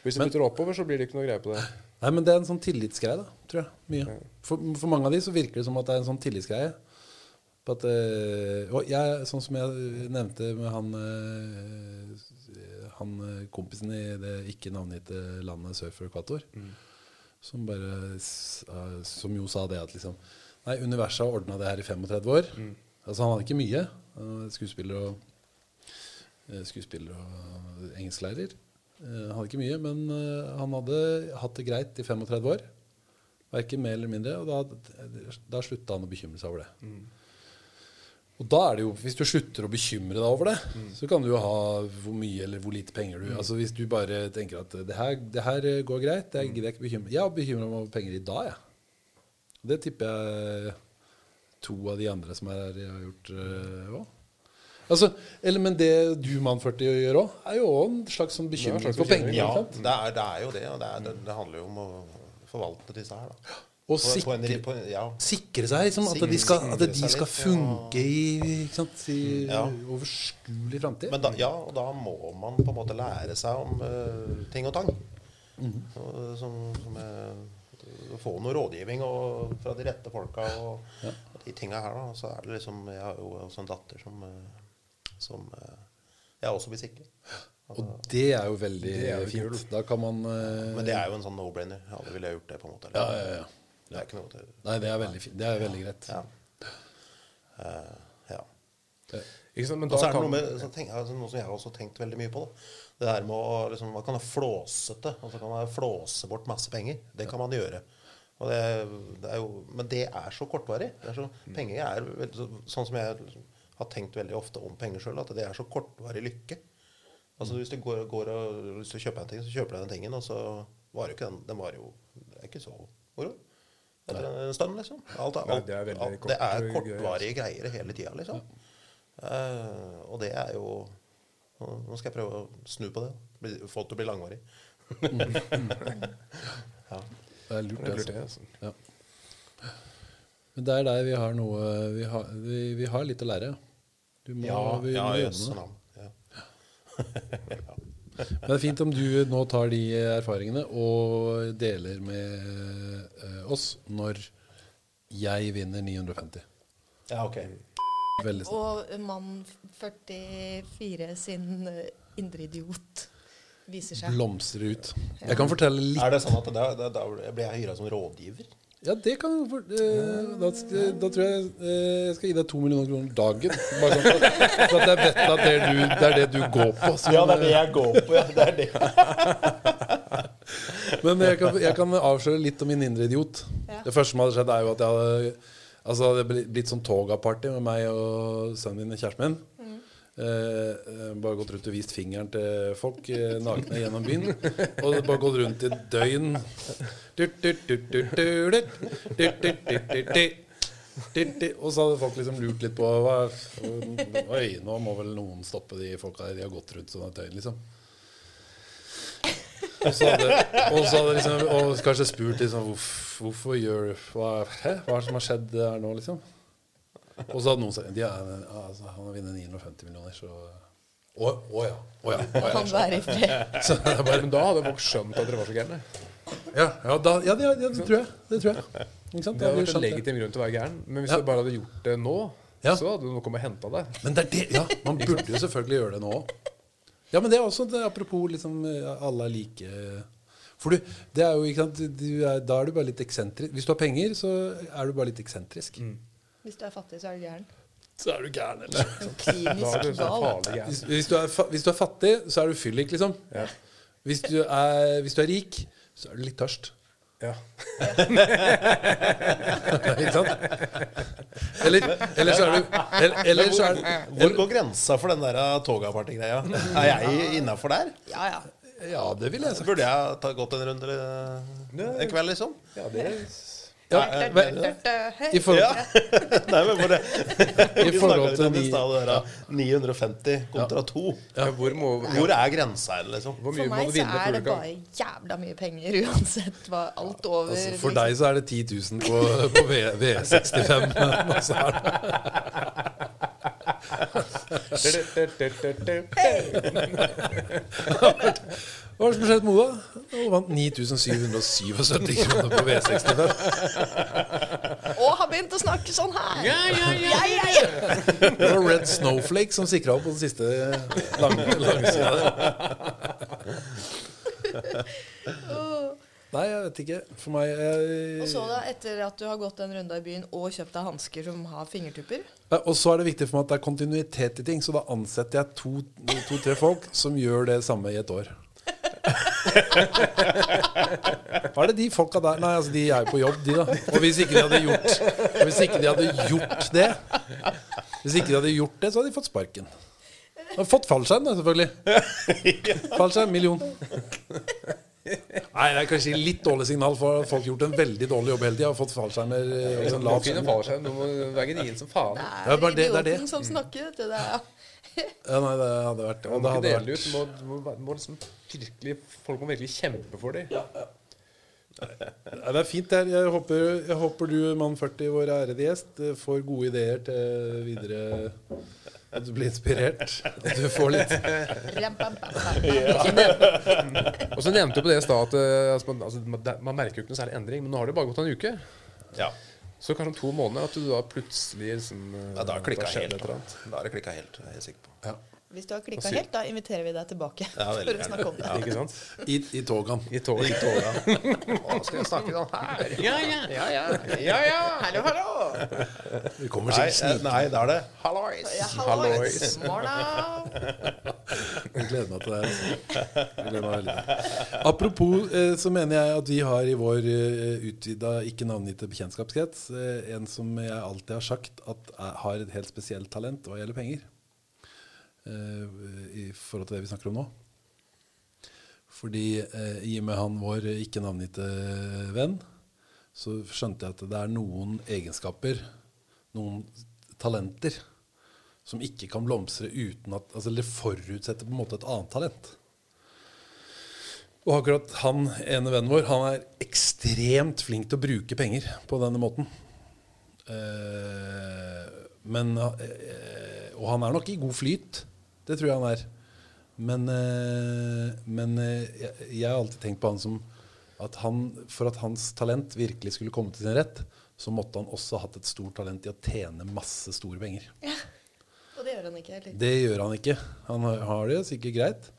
Hvis det flytter oppover, så blir det ikke noe greie på det. Nei, men det er en sånn tillitsgreie, da, tror jeg. Mye. For, for mange av de så virker det som at det er en sånn tillitsgreie. På at, eh, og jeg, sånn som jeg nevnte med han, eh, han eh, kompisen i det ikke navngitte landet sør for ekvator, som bare eh, Som jo sa det at liksom Nei, universet har ordna det her i 35 år. Altså Han hadde ikke mye. Skuespiller og eh, skuespiller og engelsklærer. Eh, Han hadde ikke mye, men han hadde hatt det greit i 35 år. Verken mer eller mindre. Og da, da slutta han å bekymre seg over det. Og da er det jo, Hvis du slutter å bekymre deg over det, så kan du jo ha hvor mye eller hvor lite penger du Altså Hvis du bare tenker at det her, det her går greit, det gidder jeg ikke bekymre Jeg har bekymra meg over penger i dag, jeg. Det tipper jeg to av de andre som er her, har gjort òg. altså, eller, men det du, mann 40, gjør òg, er jo også en slags sånn bekymring for penger. Ja, det er, det er jo det. Og det, er, det handler jo om å forvalte disse her, da. Og en, sikre, på en, ja. sikre seg, liksom, at, de skal, at de skal funke i, sant, i Ja. overskuelig framtid. Ja, og da må man på en måte lære seg om uh, ting og tang. Mhm. Og, som, som er, å få noe rådgivning og, fra de rette folka og Ja. de tinga her. da, Så er det liksom Jeg har jo også en datter som, eh, som eh, jeg også blir sikre. Og det er jo veldig er jo fint. Da kan man uh, Men det er jo en sånn no-brainer. Alle ville gjort det, på en måte. Ja, ja, ja. Det er ikke noe til Nei, det er veldig. Det er veldig greit. Ja. Eh, ja. Ikke sant? Men da kan noe, med, så tenk, altså, noe som jeg har også tenkt veldig mye på. Da. Det der med å liksom, Man kan være flåsete. Altså kan man flåse bort masse penger. Det kan man gjøre. Og det, det jo, men det er så kortvarig. Det er så, penger er sånn som jeg liksom har tenkt veldig ofte om penger sjøl, at det er så kortvarig lykke. Altså Hvis du går, går og hvis du kjøper en ting, så kjøper du den tingen, og så varer jo ikke den Den varer jo Det er ikke så moro. Stund, liksom. Alt, alt, alt, det er veldig kort- det er kortvarige greier hele tida, liksom. Uh, og det er jo Nå skal jeg prøve å snu på det. Få det til å bli langvarig. ja. Det er lurt, Det er altså. lurt, det, altså. Ja. Men det er der vi har noe Vi har, vi, vi har litt å lære. Du må, Ja, vi ja, må jøsse navn. Ja. Men det er fint om du nå tar de erfaringene og deler med eh, oss når jeg vinner 950. ja, ok. Veldig snart. Og mann 44 sin eh, indre idiot viser seg. Blomstrer ut. Jeg kan fortelle litt Er det sånn at da, da, da blir jeg hyra som rådgiver? Ja, det kan for, eh, da, da tror jeg eh, jeg skal gi deg to millioner kroner dagen. Bare sånn for, for at jeg vet at det er, du, det er det du går på. Så, Ja, det er det eh, jeg går på. Ja, det er det. Men jeg kan, jeg kan, avsløre litt om min indre idiot. Ja. Det første som hadde skjedd, er jo at jeg hadde altså det hadde blitt sånn toga-party med meg og sønnen min og kjæresten min. Eh, bare gått rundt og vist fingeren til folk eh, nakne gjennom byen. Og bare gått rundt i døgn. Og så hadde folk liksom lurt litt på Oi, nå må vel noen stoppe de folka der. De har gått rundt sånn et døgn, liksom. Og så hadde, og så hadde liksom Og kanskje spurt liksom hvorfor, Hvorfor gjør hva, hæ? hva er det som har skjedd her nå, liksom? Og så hadde noen sagt er, altså, Han har vunnet 950 millioner, så Å å ja. Å ja. Ja. Være i fred. Så bare, Men da hadde folk skjønt at dere var så gærne. Ja, ja, da, ja, det, ja, det tror jeg. Det tror jeg. Ikke sant? Det hadde vært en legitim grunn til å være gæren. Men hvis Ja. du bare hadde gjort det nå, Ja. så hadde noen kommet og henta deg. Men det er det, ja, man burde jo selvfølgelig gjøre det nå òg. Ja, men det er også det, apropos liksom eh, alle er like For du, det er jo ikke sant du er, Da er du bare litt eksentrisk. Hvis du har penger, så er du bare litt eksentrisk. Hvis du er fattig, så er du gæren. Så er du gæren, eller? Sånn er klinisk du gal. Hvis, hvis, du hvis du er fattig, så er du fyllik, liksom. Ja. Hvis du er, hvis du er rik, så er du litt tørst. Ja. Ikke sant? Eller, eller så er du Eller, eller så er Hvor går grensa for den der toga-party-greia? Er jeg innafor der? Ja, ja. Ja, det vil jeg si. Burde jeg ta gått en runde en kveld, liksom? ja, det Ja, men-. I forhold, Ja. Nei, men bare Vi snakka litt om i stad, det der 950 kontra 2. ja, hvor, må, Hvor er grensa her, liksom? hvor mye For må meg så er det bare jævla mye penger uansett hva alt over altså, for liksom. deg så er det 10 000 på, på v, V65. Og så er det Hva har som skjedde med Oda? Hun vant 9777 kroner på V65. Og har begynt å snakke sånn her! Ja, ja, ja! Det var Red Snowflake som sikra opp på den siste lang, langsida der. Nei, jeg vet ikke. For meg Og så da, etter at du har gått en runde i byen og kjøpt deg hansker som har fingertupper Ja, Og så er det viktig for meg at det er kontinuitet i ting, så da ansetter jeg to-tre to, tre folk som gjør det samme i et år. Hva er det de folka der Nei, altså de er jo på jobb, de, da. Og hvis ikke de hadde gjort Hvis ikke de hadde gjort det Hvis ikke de hadde gjort det, så hadde de fått sparken. Og fått fallskjerm, da, selvfølgelig. Fallskjerm, million. Nei, det er kanskje litt dårlig signal, for folk har gjort en veldig dårlig jobb hele tida og fått fallskjermer. Liksom, Du må finne skjerm. fallskjerm. Du må være genuin som faen. Det er bare det- det er det. idioten som snakker, vet du. Det er, Ja, nei, det hadde vært må det ikke dele vært ut. Du må, må, må liksom virkelig, folk må virkelig kjempe for dem. Nei, Det er fint. det her. Jeg håper, jeg håper du, mann 40, vår ærede gjest, eh, får gode ideer til videre At du blir inspirert. At du får litt. Og så nevnte du på det i stad at eh, altså, man, altså, man merker jo ikke noe særlig endring. Men nå har det jo bare gått en uke. Ja. Så kanskje om to måneder at du da plutselig liksom, eh, ja da har det klikka helt. Da har det klikka helt, er sikker på. Hvis du har klikka helt, da inviterer vi deg tilbake Ja, for å snakke om det. Ikke sant? i, i togene. I tog. I tog. Å, skal vi snakke sånn her? ja, ja, ja, ja, ja, ja. Hallo, hallo! Vi kommer til sikkert eh, snikende. nei, da er det hallois. Ja, Hallois. Morna. Jeg gleder meg til det. Altså. Gleder meg veldig. Apropos eh, så mener jeg at vi har i vår eh, utvida, ikke navngitte bekjentskapskrets en som jeg alltid har sagt at har et helt spesielt talent hva gjelder penger. Eh, I forhold til det vi snakker om nå. Fordi eh, i og med han vår ikke navngitte venn, så skjønte jeg at det er noen egenskaper, noen talenter, som ikke kan blomstre uten at altså, Eller forutsetter på en måte et annet talent. Og akkurat han ene vennen vår, han er ekstremt flink til å bruke penger på denne måten. Eh, men eh, Og han er nok i god flyt. Det tror jeg han er. Men, eh, men eh, jeg, jeg har alltid tenkt på han som at han, For at hans talent virkelig skulle komme til sin rett, så måtte han også hatt et stort talent i å tjene masse store penger. Og det gjør han ikke. Eller? Det gjør han ikke. Han har- det sikkert greit.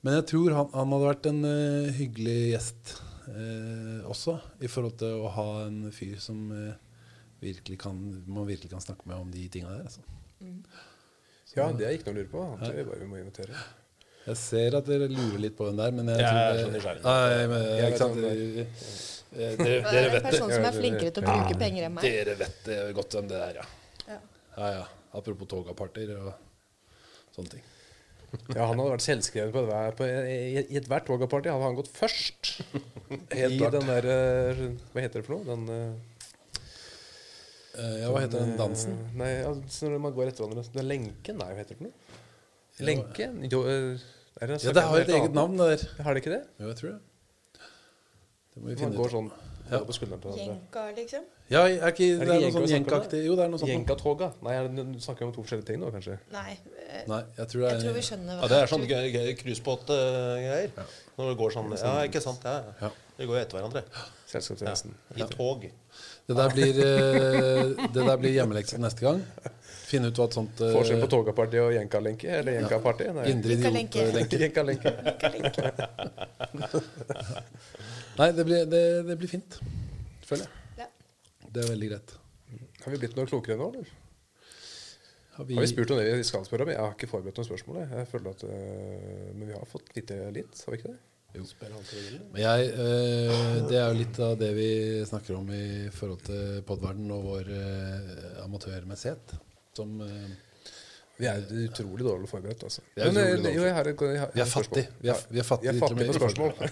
Men jeg tror han, han hadde vært en uh, hyggelig gjest uh, også, i forhold til å ha en fyr som uh, virkelig kan, man virkelig kan snakke med om de tinga der. Altså. Ja, det er ikke noe å lure på. Det er bare vi må invitere. Jeg ser at dere lurer litt på den der, men jeg, Jeg er tror så nysgjerrig. Nei, men, Jeg ikke vet sant? om Eh, Dere, Det dere er en vet det. person som er flinkere til å bruke penger enn meg. Dere vet det godt hvem det er, ja. Ja. Ja, ja. Apropos togaparter og sånne ting. Ja, Han hadde vært selvskreven på, på I i ethvert togaparty hadde han gått først. Helt I den der eh, Hva heter det for noe? Den Eh, Ja, hva heter den dansen? eh, Nei, altså, når man går etter hverandre. Den lenken? Nei, hva heter det noe? Lenke? Jo, eh, er det Ja, det har jo et eget annet? navn, det der. Har det ikke det? Jo, jeg tror det. Det må vi Man finne går ut. sånn Ja. på skulderen til hverandre. Jenka, liksom. Ja, er ikke, det Er det er noe sånn jenkaktig Jo, det er noe sånt. Jenkatoga? Nei, er du snakker om to forskjellige ting nå, kanskje? Nei, eh, Nei, jeg tror det jeg tror vi er hva Ja, det er sånn gøy- gøy cruisebåtgreier. Når det går sånn Ja, ikke sant? Ja, ja. Ja. Går jo etter hverandre. Selskapstjenesten. I tog. Det der blir, eh, det der blir hjemmelekse neste gang. Finne ut hva et sånt eh, Forskjell på Togaparty og Jenka-lenke? Eller Jenka-party? Nei. indre idiotlenke Jenka-lenke. Nei, det blir, det, det blir fint. Føler jeg. Ja. Det er veldig greit. Har vi blitt noe klokere nå, eller? Har vi, Har vi spurt om det vi skal spørre om? Jeg har ikke forberedt noen spørsmål. jeg. Jeg føler at, øh, Men vi har fått vite litt, har vi ikke det? Men jeg, eh, det er jo litt av det vi snakker om i forhold til podverden og vår eh, amatørmessighet. Som eh, Vi er utrolig dårlig forberedt, altså. Vi er Men, øh, dårlig jo, jeg har, et- jeg har Vi er fattig. Vi er, vi er fattig, er med på i spørsmål.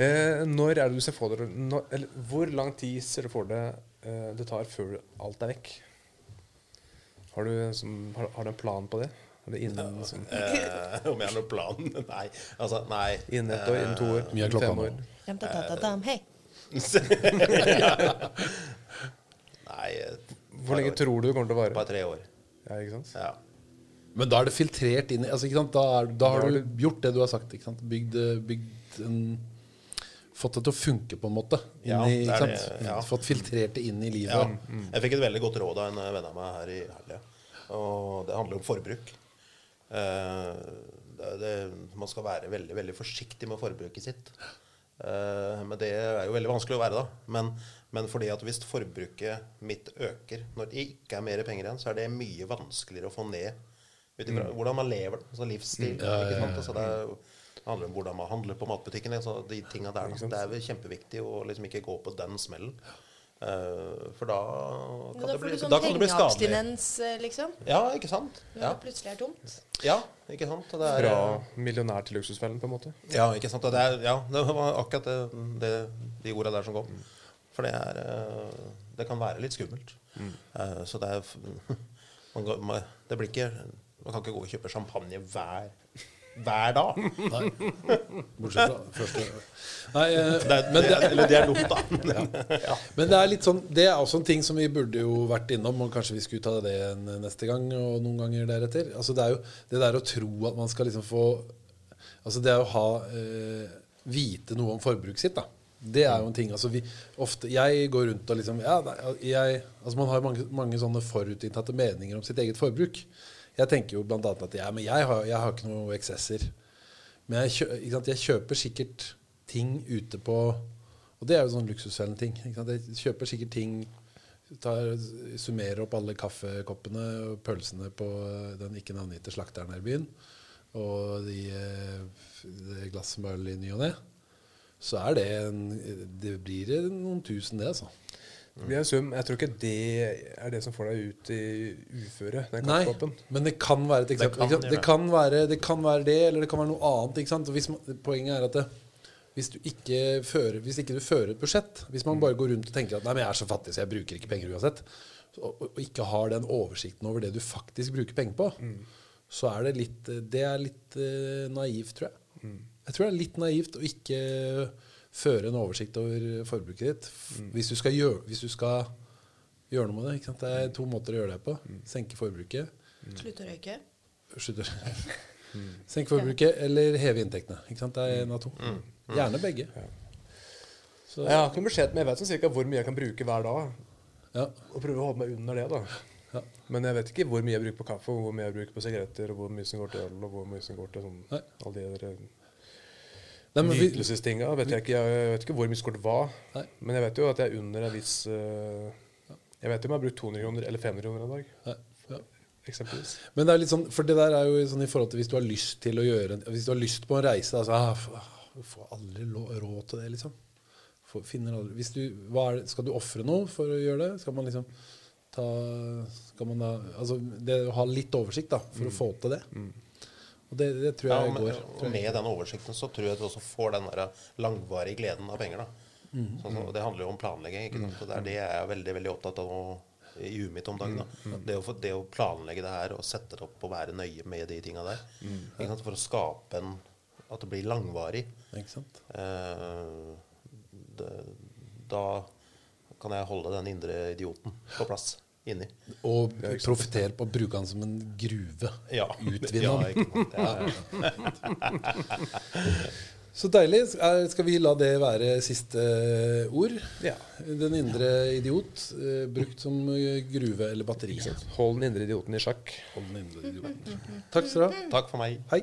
Eh, når er det du ser for deg når, eller, Hvor lang tid ser du for deg det tar før alt er vekk? Har du, som, har, har du en plan på det? Er det innen sånn, Eh, om jeg har noen plan? Nei. Altså, nei. innen ett år? Innen to år? Mye er klokka fem nå. år? Hei. Nei, et Hvor lenge tror du det kommer til å vare? par-tre år. Ja, ikke sant? Ja. Men da er det filtrert inn i altså, ikke sant? Da, er, da har du gjort det du har sagt. Ikke sant? Bygd, bygd en Fått det til å funke, på en måte. Inn Ja, i, det ikke sant? det, ja. Fått filtrert det inn i livet. Ja. Jeg fikk et veldig godt råd av en venn av meg her i helga. Og det handler om forbruk. Eh, det, det, man skal være veldig veldig forsiktig med forbruket sitt. Eh, men det er jo veldig vanskelig å være, da. Men, men fordi at hvis forbruket mitt øker når det ikke er mer penger igjen, så er det mye vanskeligere å få ned ut ifra hvordan man lever. Altså livsstil. Ikke sant? Altså det, er, jo- det handler om hvordan man handler på matbutikken. Altså de tingene der. Det er kjempeviktig å liksom ikke gå på den smellen. Eh, for da kan da det bli, sånn da kan det bli skadelig. eh, liksom. Ja, ikke sant? Når Ja, det plutselig er tomt. ja ikke sant? Og det er, Fra millionær til luksusfellen, på en måte. ja, ikke sant? Og det, er, ja, det var akkurat det, det, de orda der som kom. For det er eh, Det kan være litt skummelt. Eh, Så det er man, går- man, Det blir ikke Man kan ikke gå og kjøpe champagne hver, hver dag. Bortsett fra første Nei, eh, er, men, det, eller det er dumt, da. men det er litt sånn Det er også en ting som vi burde jo vært innom, og kanskje vi skulle ta det neste gang og noen ganger deretter. Altså Det er jo det der å tro at man skal liksom få Altså det å ha eh, Vite noe om forbruket sitt, da. Det er jo en ting. Altså vi, ofte, jeg går rundt og liksom ja, jeg, altså Man har mange, mange sånne forutinntatte meninger om sitt eget forbruk. Jeg tenker jo annet at ja, jeg har, jeg har ikke noe eksesser. Men jeg, sant? jeg kjøper sikkert ting ute på Og det er jo sånn luksusfellen ting. Jeg kjøper sikkert ting tar, Summerer opp alle kaffekoppene og pølsene på den ikke navngitte slakteren her i byen. Og de, de det glasset med øl i ny og ne. Så er det en Det blir noen tusen, det, altså. Det blir en sum. Jeg tror ikke det er det som får deg ut i uføre. Den Nei, men det kan være et eksempel. kan sant? gjøre Det, kan være, det kan være det, eller det kan være noe annet. Ikke sant? Og hvis poenget er at det, hvis, du ikke fører, hvis ikke du fører et budsjett, hvis man bare går rundt og tenker at nei, men jeg er så fattig, så jeg bruker ikke penger uansett, og, og, ikke har den oversikten over det du faktisk bruker penger på, så er det litt Det er litt uh, naivt, tror jeg. Jeg tror det er litt naivt å ikke føre en oversikt over forbruket ditt. F- Hvis, du skal gjøre, hvis du skal gjøre noe med det. Ikke sant? Det er to måter å gjøre det på. Senke forbruket. Slutt å røyke. Slutte å røyke. Senke forbruket eller heve inntektene. Ikke sant? Det er en av to. Gjerne begge. Så, Jeg har ikke beskjed, men jeg vet sånn cirka hvor mye jeg kan bruke hver dag. ja. Og prøve å holde meg under det, da. Ja. Men jeg vet ikke hvor mye jeg bruker på kaffe, og hvor mye jeg bruker på sigaretter, og hvor mye som går til øl, og hvor mye som går til sånn alle de der eh, Nei, men vi, nytelsestinga. Vet jeg, ikke, jeg vet ikke hvor mye skort var. Nei. Men jeg vet jo at jeg er under en viss uh, Jeg vet jo om jeg har brukt 200 kroner eller 500 kroner en dag. Nei. ja. Eksempelvis. Men det er litt sånn, for det der er jo sånn i forhold til hvis du har lyst til å gjøre Hvis du har lyst på en reise altså, ah, ah, får aldri råd til det, liksom. Får, finner aldri, hvis du, det, skal du ofre noe for å gjøre det? Skal man liksom ta skal man da, altså Det å ha litt oversikt da, for å få til det. Og det, det tror Ja, men, går. og med den oversikten så tror jeg du også får den der langvarige gleden av penger. da. Sånn, så det handler jo om planlegging. ikke sant? Og det er det jeg er veldig veldig opptatt av i huet mitt om dagen. da. Det, å, få- det å planlegge det her og sette det opp og være nøye med de tinga der. Ikke sant? For å skape en At det blir langvarig. Ikke sant? Eh, det, da kan jeg holde den indre idioten på plass inni. Og profitere på å bruke den som en gruve. Ja. Utvinne sant? Ja. Så deilig. Skal vi la det være siste ord? Ja. Den indre idiot, eh, brukt som eh, gruve eller batteri. Hold den indre idioten i sjakk. Hold den indre idioten. Takk skal du ha. Takk for meg. Hei.